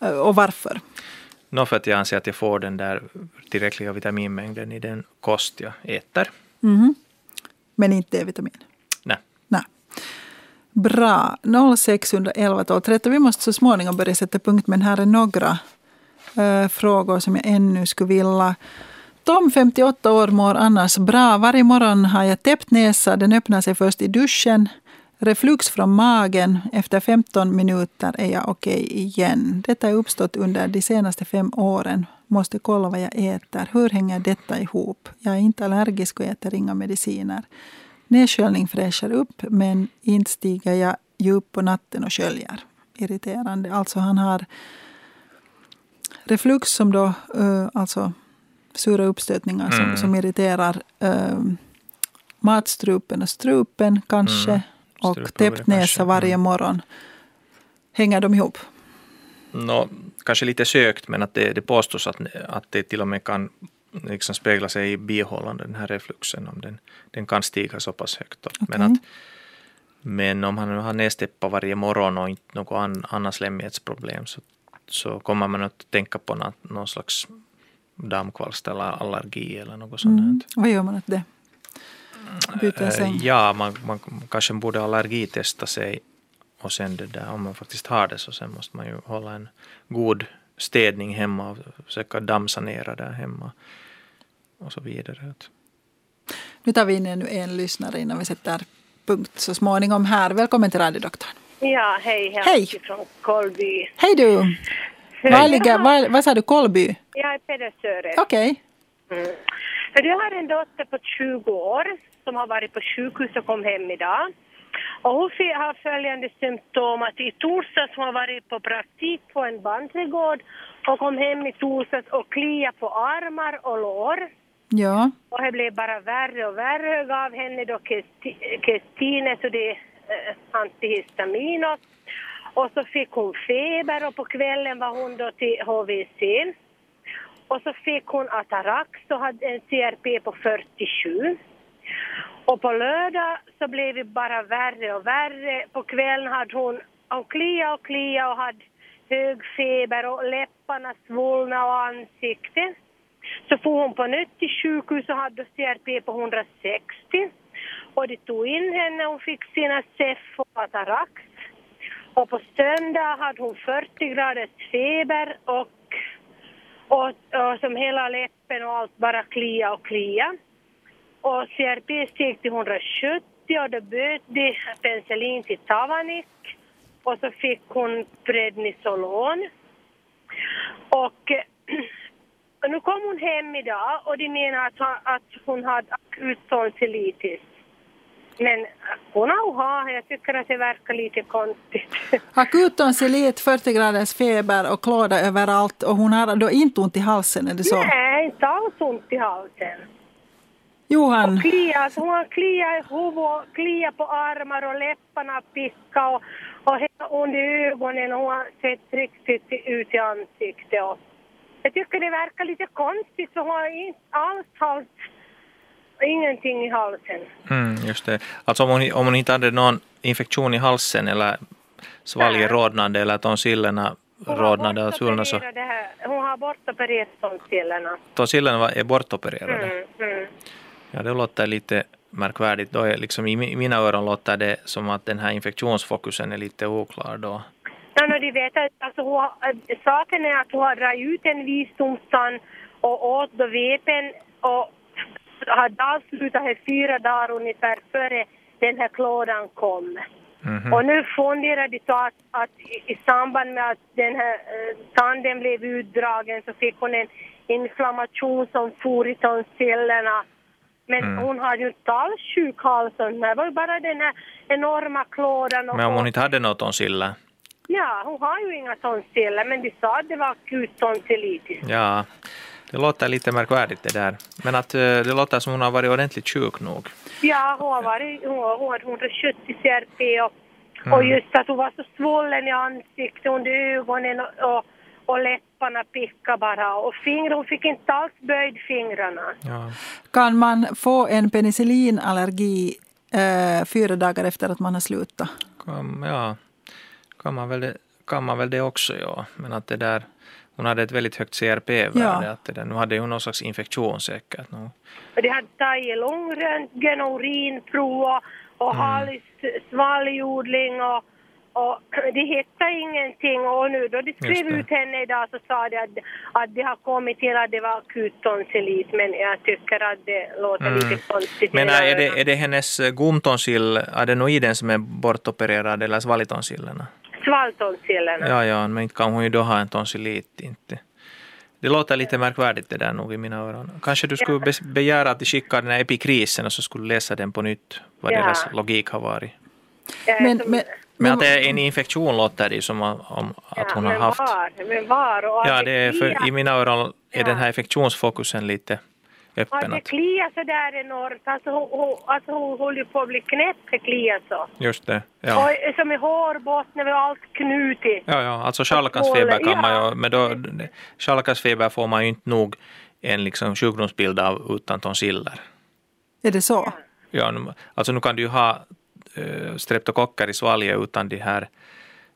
Eh, Och varför? Nå för att jag anser att jag får den där tillräckliga vitaminmängden i den kost jag äter. Mhm. Men inte D-vitamin? Nej. Nej. Bra. 0611 12 13. Vi måste så småningom börja sätta punkt, men här är några eh, frågor som jag ännu skulle vilja. Tom, 58 år, mår annars bra. Varje morgon har jag täppt näsa. Den öppnar sig först i duschen. Reflux från magen. Efter 15 minuter är jag okej igen. Detta har uppstått under de senaste fem åren. Måste kolla vad jag äter. Hur hänger detta ihop? Jag är inte allergisk och äter inga mediciner. Nedsköljning fräschar upp, men inte stiger jag djup på natten och sköljer. Irriterande. Alltså han har reflux som då, eh, alltså sura uppstötningar som, Mm. som irriterar eh, matstrupen och strupen kanske. Mm. och täppt näsa varje Mm. morgon. Hänger de ihop? Nå, kanske lite sökt, men att det, det påstås att, att det till och med kan liksom spegla sig i bihålande, den här refluxen, om den, den kan stiga så pass högt upp. Men, Okej. att, men om han har nästäppa varje morgon och inte något an, annat slemhetsproblem så, så kommer man att tänka på något, någon slags dammkvalst eller allergi eller något sånt. Mm. här. Vad gör man åt det? Byta Eh, säng? Ja, man, man kanske borde allergitesta sig och sen det där, om man faktiskt har det så sen måste man ju hålla en god städning hemma och försöka dammsanera där hemma och så vidare. Nu tar vi in ännu en lyssnare innan vi sätter punkt så småningom här. Välkommen till radiodoktorn. Ja, hej. Hej. Hej. från Kolby. Hej du! Var ligger, var, vad sa du, Kolby? Jag är Pedersöre. Okej. Mm. För Jag har en dotter på 20 år som har varit på sjukhus och kom hem idag. Och hon har följande symptom att i torsdags hon har varit på praktik på en bandträdgård och kom hem i torsdags och klia på armar och lår. Ja. Och det blev bara värre och värre. Jag gav henne då Kesti- Kestine, så det är eh, antihistamin. Och, så fick hon feber och på kvällen var hon då till HVC. Och så fick hon Atarax och hade en CRP på 47. Och på lördag så blev det bara värre och värre. På kvällen hade hon, hon klia och klia och hade hög feber och läpparna svullna och ansiktet. Så får hon på nytt till sjukhus och hade CRP på 160. Och de tog in henne och hon fick sina CEF och Atarax. Och på söndag hade hon 40 graders feber och, och, och som hela läppen och allt bara klia och klia. Och CRP steg till 170 och då böt de penicillin till Tavanik. Och så fick hon prednisolon. Och och nu kom hon hem idag och de menar att, att hon hade akut tonsillitis. Men hon har ha, jag tycker att det verkar lite konstigt. Akut tonsillit, 40 graders feber och klåda överallt och hon har då inte ont i halsen, är det så? Nej, inte alls ont i halsen. Johan, Klia, alltså hon har klia i huvudet, klia på armar och läpparna picka och, och ont i ögonen och hon har sett riktigt ut i ansiktet. Och jag tycker det verkar lite konstigt för hon har inte alls hals, ingenting i halsen. Mm, just det. Alltså om hon, om hon inte hade någon infektion i halsen eller svalgrodnande eller tonsillerna rodnade och svullna så Hon har bortopererat tonsillerna. tonsillerna är bortopererade. Mm, mm. Ja, det låter lite märkvärdigt. Då är liksom, I mi- i mina öron låter det som att den här infektionsfokusen är lite oklar då. Ja, no, de vet att alltså, hon äh, saken är att hon har dragit ut en visdomstand och åt då vepen och hade avslutat här fyra dagar ungefär före den här klådan kom. Mhm. Och nu funderar de så att, att i, i samband med att den här eh, tanden blev utdragen så fick hon en inflammation som for i tonsillerna. Men Mm. hon har ju inte alls sjuk hals, det var ju bara den här enorma klådan. Men om hon hon- inte hade något tonsiller? Ja, hon har ju inga tonsiller, men de sa att det var akut tonsillitis. Ja, det låter lite märkvärdigt det där. Men att eh, det låter som hon har varit ordentligt sjuk nog. Ja, hon har varit, hon har, hon har 170 CRP och, Mm. och just att hon var så svullen i ansiktet, under ögonen och, och, och läpparna picka bara. Och fingrar, hon fick inte alls böjd fingrarna. Ja. kan man få en penicillinallergi eh, fyra dagar efter att man har slutat? Kan, ja, kan man, väl det, kan man väl det också, ja. Men att det där, hon hade ett väldigt högt CRP-värde. Ja. Att det där, nu hade hon någon slags infektion säkert. Nu. De hade tagit lungröntgen och urinprov och, hals, svalgjordling och, och de hittade ingenting och nu då de skrev ut henne idag så sa de att, att de har kommit till att det var akut tonsillit men jag tycker att det låter Mm. lite konstigt. Men är det, är det hennes eh, gomtonsill, är det nog i den som är bortopererad eller svalgtonsillerna? Svaltonsillerna. Ja, ja, men inte kan hon ju då ha en tonsillit inte. Det låter lite märkvärdigt det där nog i mina öron. Kanske du skulle be- begära att de skickar den här epikrisen och så skulle läsa den på nytt, vad Ja. deras logik har varit. Men, men, Men men, att det är en infektion låter det som om, om att ja, hon har men haft. Var, men var? Och Ja, det är för, i mina öron är Ja. den här infektionsfokusen lite, öppen. det kliar så där enormt. Alltså hon, hon, alltså hon håller ju på att bli knäpp, det kliar så. just det. Ja. Och som i hårbotten och allt knutigt. Ja, ja, alltså schalkasfeber kan man ju, men då, schalkasfeber får man ju inte nog en liksom sjukdomsbild av utan tonsiller. Är det så? Ja, nu- alltså nu kan du ju ha äh, streptokocker i svalget utan de här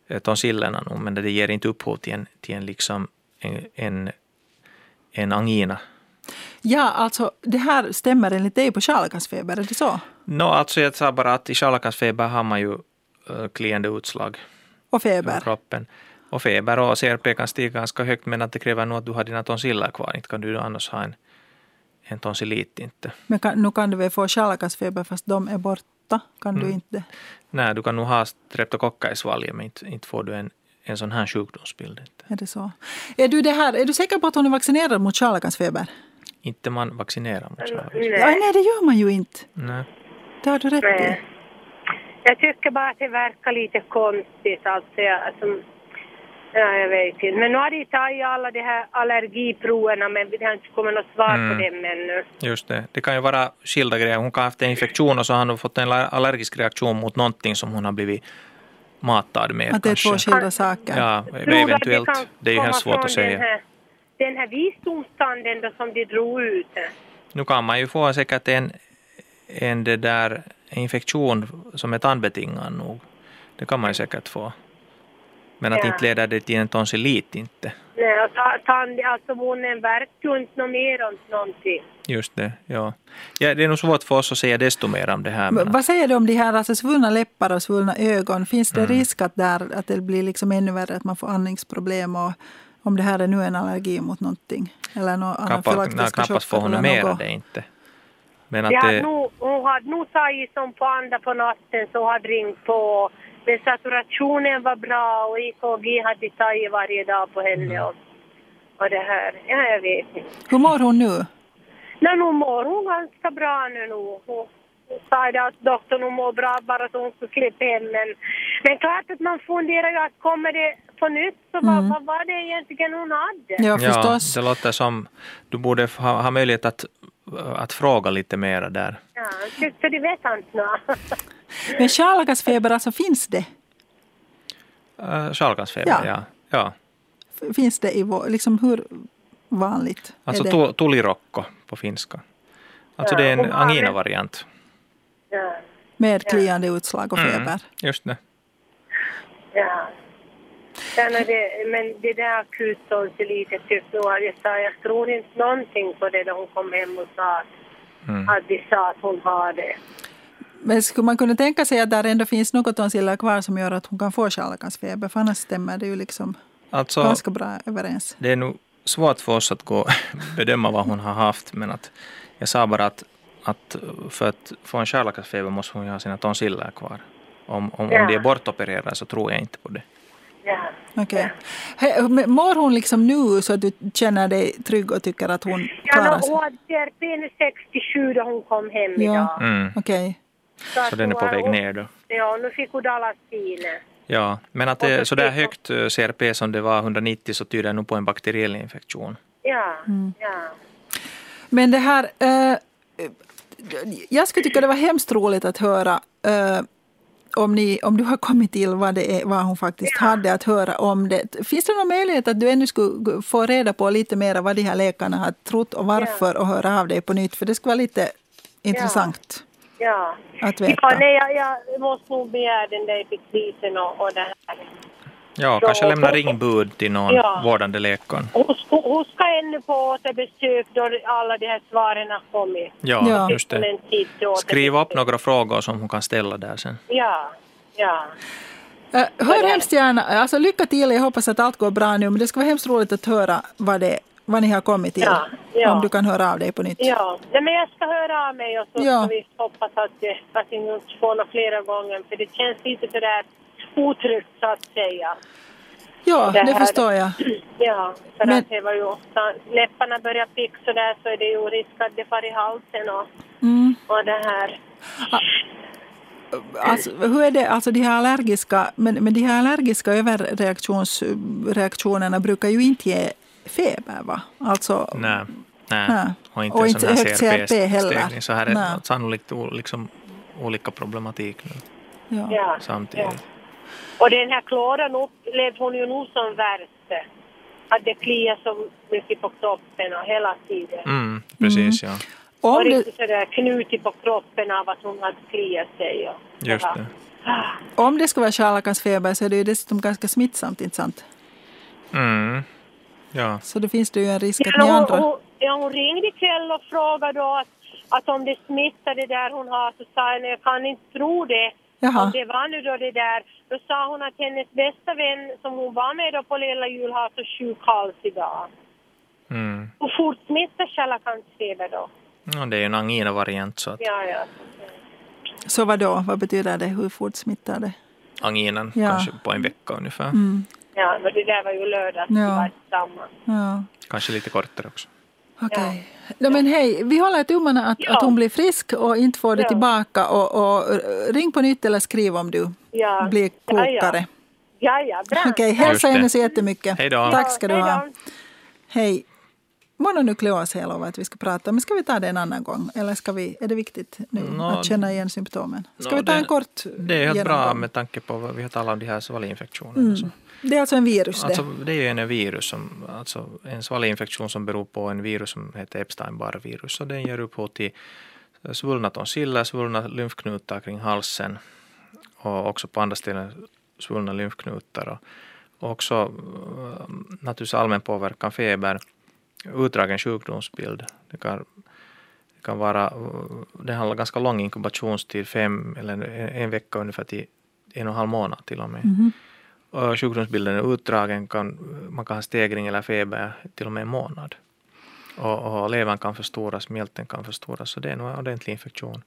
äh, tonsillerna, nu, men det ger inte upphov till en, till en, liksom, en, en, en angina. Ja, alltså det här stämmer enligt dig på schalkasfeber, är det så? Nå, alltså jag sa bara att i schalkasfeber har man ju äh, kliande utslag Och feber? kroppen. Och feber och CRP kan stiga ganska högt men att det kräver nog att du har dina tonsiller kvar. Inte kan du annars ha en, en tonsillit inte. Men kan, nu kan du väl få schalkasfeber fast de är borta? Kan Mm. du inte? Nej, du kan nog ha streptokocker i svalget men inte, inte får du en, en sån här sjukdomsbild. Inte. Är det så? Är du, det här, är du säker på att hon är vaccinerad mot schalkasfeber? Inte man vaccinerar mot. Ja, nej, det gör man ju inte. Nej. Det har du rätt i. Nej. Jag tycker bara att det verkar lite konstigt. Alltså, jag, alltså, ja, jag vet inte. Men nu har de tagit alla de här allergiproverna men det har inte kommit något svar Mm. på dem ännu. Just det. Det kan ju vara skilda grejer. Hon kan ha haft en infektion och så har hon fått en allergisk reaktion mot någonting som hon har blivit matad med. Att det är två skilda saker. Ja, eventuellt. kan Det är ju helt svårt att säga. Den här, den här visdomstanden då som de drog ut. Nu kan man ju få säkert en, en det där infektion som är tandbetingad nog. Det kan man ju säkert få. Men att Ja. inte leder det till en tonsillit inte. Nej, och ta- tand, alltså munnen verkar ju inte något mer om någonting. Just det, ja. ja. Det är nog svårt för oss att säga desto mer om det här. Men Vad säger du om de här alltså, svullna läppar och svullna ögon? Finns det Mm. risk att, där, att det blir liksom ännu värre, att man får andningsproblem? Och om det här är nu en allergi mot någonting? Eller något knappast, anafylaktiska nej, knappast får hon något? det inte. Men att hade det, nog, hon hade nog tagit som på andra på natten så hade ringt på. Men saturationen var bra och EKG hade tagit varje dag på henne. Mm. Och, och det här, ja jag vet inte. Hur mår hon nu? Nej, nu mår hon ganska bra nu. nu. Sa det att doktorn hon mår bra bara så hon skulle slippa hem. Men, men klart att man funderar ju att kommer det på nytt så vad, vad var det egentligen hon hade? Ja, ja, förstås. det låter som du borde ha, ha möjlighet att, att fråga lite mera där. Ja, tyckte de vet inte nå. Men schalkasfeber, alltså finns det? Uh, Ja. ja. ja. Finns det i vår, liksom hur vanligt Alltså det? tulirokko på finska. Alltså Ja, det är en angina-variant. Ja, Med kliande utslag och Mm, feber? just det. ja. Sen är det, men det där akuttonsilitet tyckte nog att jag sa, jag tror inte någonting på det då hon kom hem och sa Mm. att de sa att hon har det. Men skulle man kunna tänka sig att där ändå finns något tonsiller kvar som gör att hon kan få schalkasfeber? För annars stämmer det ju liksom Alltså, ganska bra överens. det är nog svårt för oss att gå bedöma vad hon har haft, men att jag sa bara att, att för att få en schalkasfeber måste hon ju ha sina tonsiller kvar. Om, om, Ja. om de är bortopererade så tror jag inte på det. Ja. Okej. Men Mår hon liksom nu så att du känner dig trygg och tycker att hon Ja, klarar sig? hon hade CRP 67 då hon kom hem Ja. idag. Mm. Okej. att Så den är på väg ner då. Ja, nu fick hon Dalacin. Ja, men att det så är så där fick hon- högt eh, CRP som det var 190 så tyder det nog på en bakteriell infektion. Ja, Mm. ja. Men det här... Eh, jag skulle tycka det var hemskt roligt att höra eh, om, ni, om du har kommit till vad, det är, vad hon faktiskt hade att höra om det. Finns det någon möjlighet att du ännu skulle få reda på lite mer vad de här läkarna har trott och varför och höra av dig på nytt? För det skulle vara lite intressant. Ja, Att veta. ja nej, jag, jag måste nog begära den där epikvisen och, och det här. Ja, Så- kanske lämna ringbud till någon Ja. vårdande läkare. Hon ska, hon ska ännu på återbesök då alla de här svaren har kommit. Ja, Ja. just det. Skriv upp några frågor som hon kan ställa där sen. Ja, ja. Eh, hör hemskt gärna, alltså lycka till, jag hoppas att allt går bra nu, men det skulle vara hemskt roligt att höra vad, det, vad ni har kommit till. Ja, ja. Om du kan höra av dig på nytt. Ja, nej, men jag ska höra av mig och så Ja. ska vi hoppas att, det- att vi inte får något flera gånger för det känns lite sådär otryggt så att säga. Ja, Det det förstår jag. Ja, för Men- att det var ju ofta, läpparna börjar picka så där så är det ju risk att det far i halsen och, Mm. och det här. Alltså, hur är det, alltså de här allergiska, men, men de här allergiska överreaktionsreaktionerna brukar ju inte ge feber va? Alltså, Nej. Nej, Nej. och inte Och inte högt CRP heller. Så här är Nej. det sannolikt liksom olika problematik nu Ja. Ja. Och den här klådan upplevde hon ju nog som värst. Att det kliar så mycket på kroppen och hela tiden. Mm, precis, ja. Och Om, det, riktigt sådär knutit på kroppen av att hon hade kliat sig. Och Just det. om det skulle vara scharlakansfeber så är det ju dessutom ganska smittsamt, inte sant? Mm. Ja, Så då finns det ju en risk att Ja, ni hon, andra... hon, ja, hon ringde ikväll och frågade då att, att om det smittade där hon har så sa jag "Nej, jag kan inte tro det. Jaha. Om det var nu då det där. Då sa hon att hennes bästa vän som hon var med då på lilla jul har så sjuk hals idag. mm. Och fortsmittar scharlakansfeber då. ja, det är ju en angina-variant så att Ja, ja. Så vad då? Vad betyder det? Hur fort smittar det? anginen Ja. kanske på en vecka ungefär. Ja, men det där var ju lördag. Ja. Det var samma. Ja. Kanske lite kortare också. Okej. Ja. men hej, vi håller tummarna att, Ja. att hon blir frisk och inte får det Ja. tillbaka. Och, och ring på nytt eller skriv om du Ja. blir Ja, ja. klokare. Ja, ja, bra. Okej, Just hälsa henne så jättemycket. Hej då. Tack ska du ha. Hej. Mononukleos har jag lovat att vi ska prata om. Men ska vi ta det en annan gång? Eller ska vi, är det viktigt nu Nå, att känna igen symptomen? Ska nå, vi ta en det- kort Det är helt bra genomgång? med tanke på vad vi har talat om de här svalinfektionerna. så. Det är alltså en virus det. Alltså, det är ju en virus som, alltså en svalinfektion som beror på en virus som heter Epstein-Barr-virus. Och den ger upphov till svullna tonsiller, svullna lymfknutar kring halsen och också på andra ställen svullna lymfknutar. Och, också eh, naturligtvis allmän påverkan, feber, utdragen sjukdomsbild. Det kan, det kan vara, det handlar ganska lång inkubationstid, fem eller en, vecka ungefär till en och en halv månad till och med. Mhm. Och sjukdomsbilden är utdragen, kan, man kan ha stegring eller feber till och med en månad. Och, och levern kan förstoras, mjälten kan förstoras, så det är nog en ordentlig infektion.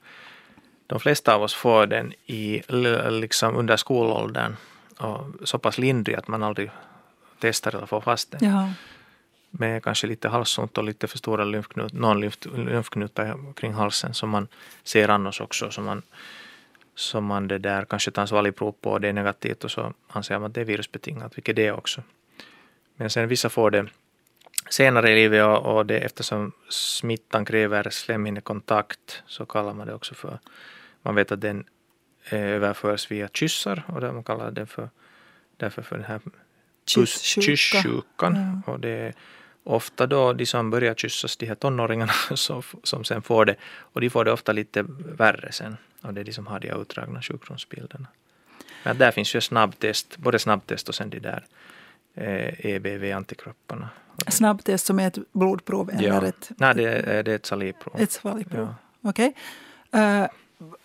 De flesta av oss får den i, liksom under skolåldern och så pass lindrig att man aldrig testar eller får fast den. Jaha. Med kanske lite halsont och lite för stora lymfknut, någon lymf- lymfknutar kring halsen som man ser annars också. Som man, som man det där kanske tar svalgprov på och det är negativt och så anser man att det är virusbetingat, vilket det är också. Men sen vissa får det senare i livet och, det eftersom smittan kräver slemhinnekontakt så kallar man det också för, man vet att den eh, överförs via kyssar och man kallar det för, därför för den här Kysssjuka. kysssjukan. Och det är ofta då de som börjar kyssas, de här tonåringarna som, som sen får det. Och de får det ofta lite värre sen. Och det är de som har de här utdragna sjukdomsbilderna. Men där finns ju snabbtest, både snabbtest och sen de där eh, EBV-antikropparna. Snabbtest som är ett blodprov eller ett, Nej, det är, det är ett salivprov. ett svalgprov. Ja. Okej. Eh,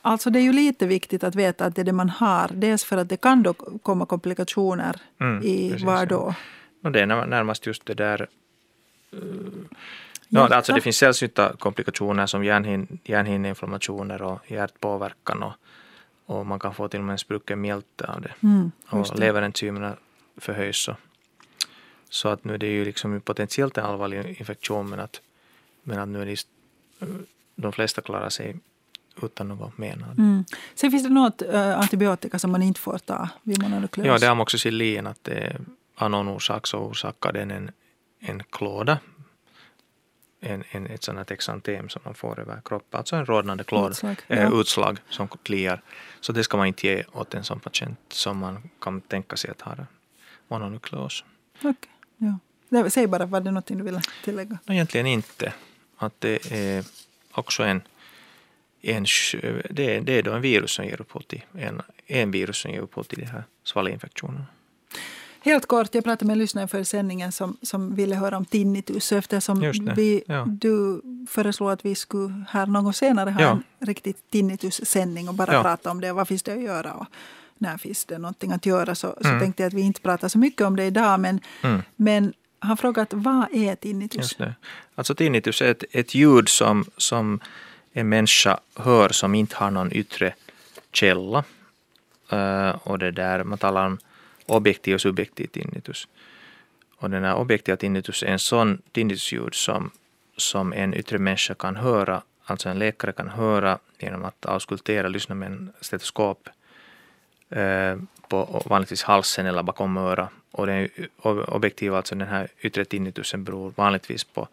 alltså det är ju lite viktigt att veta att det är det man har. Dels för att det kan då komma komplikationer Mm, i precis, ja. då? Och det är när- närmast just det där Hjärta? Ja, alltså det finns sällsynta komplikationer som hjärnhin, hjärnhinneinflammationer och hjärtpåverkan och, och man kan få till och med en sprucken mjälte av det. Mm, och det. leverenzymerna förhöjs. Så, så att nu är det ju liksom potentiellt en allvarlig infektion men att, men att nu är det eh, de flesta klarar sig utan något men. Mm. Sen finns det något eh, antibiotika som man inte får ta vid mononukleos. Ja, det är amoxicillin att det, av någon orsak så orsakar den en, en klåda. En, en, ett sånt här exantem som man får över kroppen, alltså en rodnande klåda, Utslag, eh, ja. utslag som kliar. Så det ska man inte ge åt en sån patient som man kan tänka sig att ha mononukleos. Okej, ja. Det- Säg bara, var det någonting du ville tillägga? No, egentligen inte. Att det är också en, en det, är, det är då en virus som ger upphov till en, en virus som ger upphov till de här svalinfektionerna. Helt kort, jag pratade med en lyssnare för sändningen som, som ville höra om tinnitus. Eftersom vi, ja. du föreslog att vi skulle här någon senare ha Ja. en riktig tinnitus-sändning och bara Ja. prata om det. Vad finns det att göra och när finns det någonting att göra? Så, så Mm. tänkte jag att vi inte pratar så mycket om det idag. Men, Mm. men han frågat vad är tinnitus? Alltså tinnitus är ett, ett ljud som, som en människa hör som inte har någon yttre källa. Eh, och det där, man talar om objektiv och subjektiv tinnitus. Och den här objektiva tinnitus är en sån tinnitusljud som, som en yttre människa kan höra, alltså en läkare kan höra genom att auskultera, lyssna med en stetoskop eh, på vanligtvis halsen eller bakom örat. Och den ob- objektiva, alltså den här yttre tinnitusen beror vanligtvis på,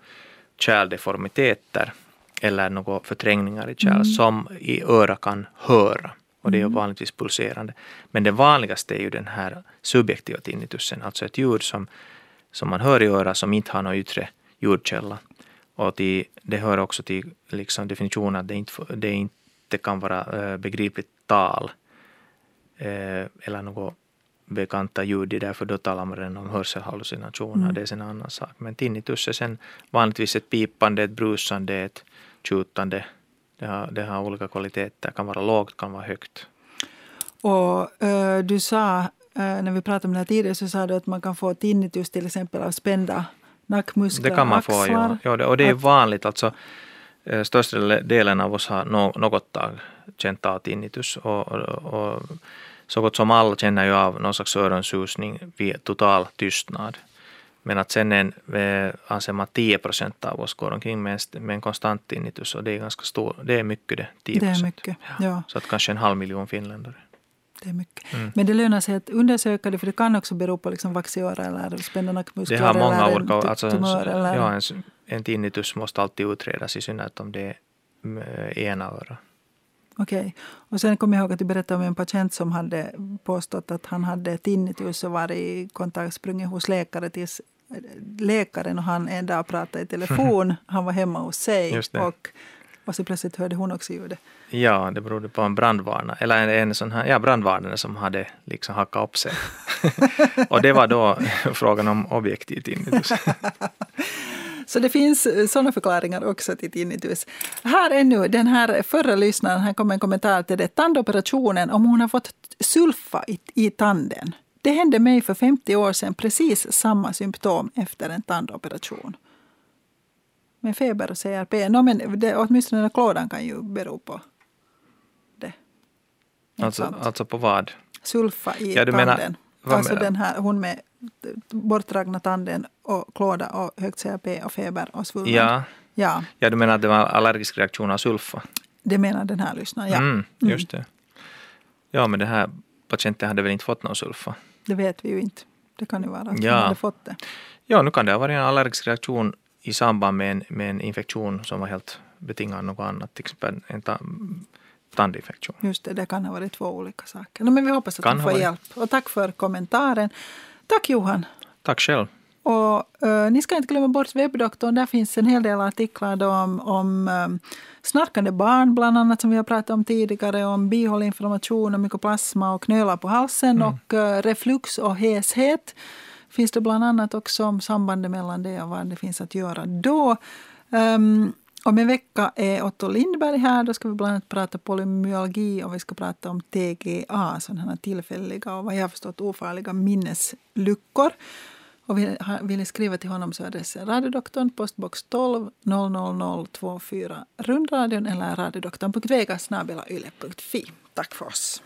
kärldeformiteter eller några förträngningar i kärl som i öra kan höra. Och det är ju vanligtvis pulserande. Men det vanligaste är ju den här subjektiva tinnitusen, alltså ett ljud som, som man hör i örat som inte har någon yttre ljudkälla. Och till, det hör också till liksom definitionen att det inte, det inte kan vara eh, begripligt tal eh, eller något bekanta ljud. Därför då talar man redan om hörselhallucinationer. Det är en annan sak. Men tinnitus är sen vanligtvis ett pipande, ett brusande, ett tjutande. Det har, det har olika kvaliteter. kan vara lågt, kan vara högt. Och eh, du sa, eh, när vi pratade om det här tidigare, så sa du att man kan få tinnitus till exempel av spända nackmuskler Det kan man och få, axlar. ja. ja det, och det är vanligt. Alltså, eh, största delen av oss har nå, något tag känt av tinnitus. Och, och, och så gott som alla känner ju av någon slags öronsusning vid total tystnad. Men att sen en, eh, anser man att 10 procent av oss går omkring med en, med en konstant tinnitus och det är ganska stor, det är mycket det, 10 Det är procent. mycket, ja. Så att kanske en halv miljon finländare. Det är mycket. Mm. Men det lönar sig att undersöka det, för det kan också bero på liksom vax i örat eller spända nackmuskler. Det har många eller olika, en tu- alltså, tumör. Eller, ja, en, en tinnitus måste alltid utredas i synnerhet om det är mm, ena örat. Okej. Och sen kommer jag ihåg att du berättade om en patient som hade påstått att han hade tinnitus och varit i kontakt, sprungit hos läkare tills läkaren och han en dag pratade i telefon. Han var hemma hos sig och, och så plötsligt hörde hon också ljudet. Ja, det berodde på en brandvarnare, eller en, en sån här, ja, brandvarnare som hade liksom hackat upp sig. och det var då frågan om objektiv tinnitus. Så det finns sådana förklaringar också till tinnitus. Här är nu den här förra lyssnaren, här kommer en kommentar till det. Tandoperationen, om hon har fått sulfa i, i tanden. Det hände mig för 50 år sedan precis samma symptom efter en tandoperation. Med feber och CRP. No, men det, åtminstone klådan kan ju bero på det. Alltså, alltså på vad? Sulfa i Ja, du tanden. alltså menar- den här, hon med bortdragna tanden och klåda och högt CRP och feber och svullnad. Ja, Ja, ja, du menar att det var allergisk reaktion av sulfa? det menar den här lyssnaren. Ja, Mm, just det. Ja, men den här patienten hade väl inte fått någon sulfa? Det vet vi ju inte. Det kan ju vara att Ja. hade fått det. Ja, nu kan det ha varit en allergisk reaktion i samband med en, med en infektion som var helt betingad av något annat, till exempel en ta, tandinfektion. Just det, det kan ha varit två olika saker. No, men vi hoppas att Kan ha får hjälp. Och tack för kommentaren. Tack Johan. Tack själv. Och eh, ni ska inte glömma bort webbdoktorn. Där finns en hel del artiklar då om, om eh, snarkande barn, bland annat som vi har pratat om tidigare, om bihåleinflammation och mykoplasma och knölar på halsen och eh, reflux och heshet. Finns det bland annat också om sambandet mellan det och vad det finns att göra då. Um, om en vecka är Otto Lindberg här. Då ska vi bland annat prata polymyalgi och vi ska prata om TGA, sådana här tillfälliga och vad jag har förstått ofarliga minnesluckor. Och vill, vill ni skriva till honom så är adressen radiodoktorn, postbox 12 00024 rundradion eller radiodoktorn.vega Tack för oss.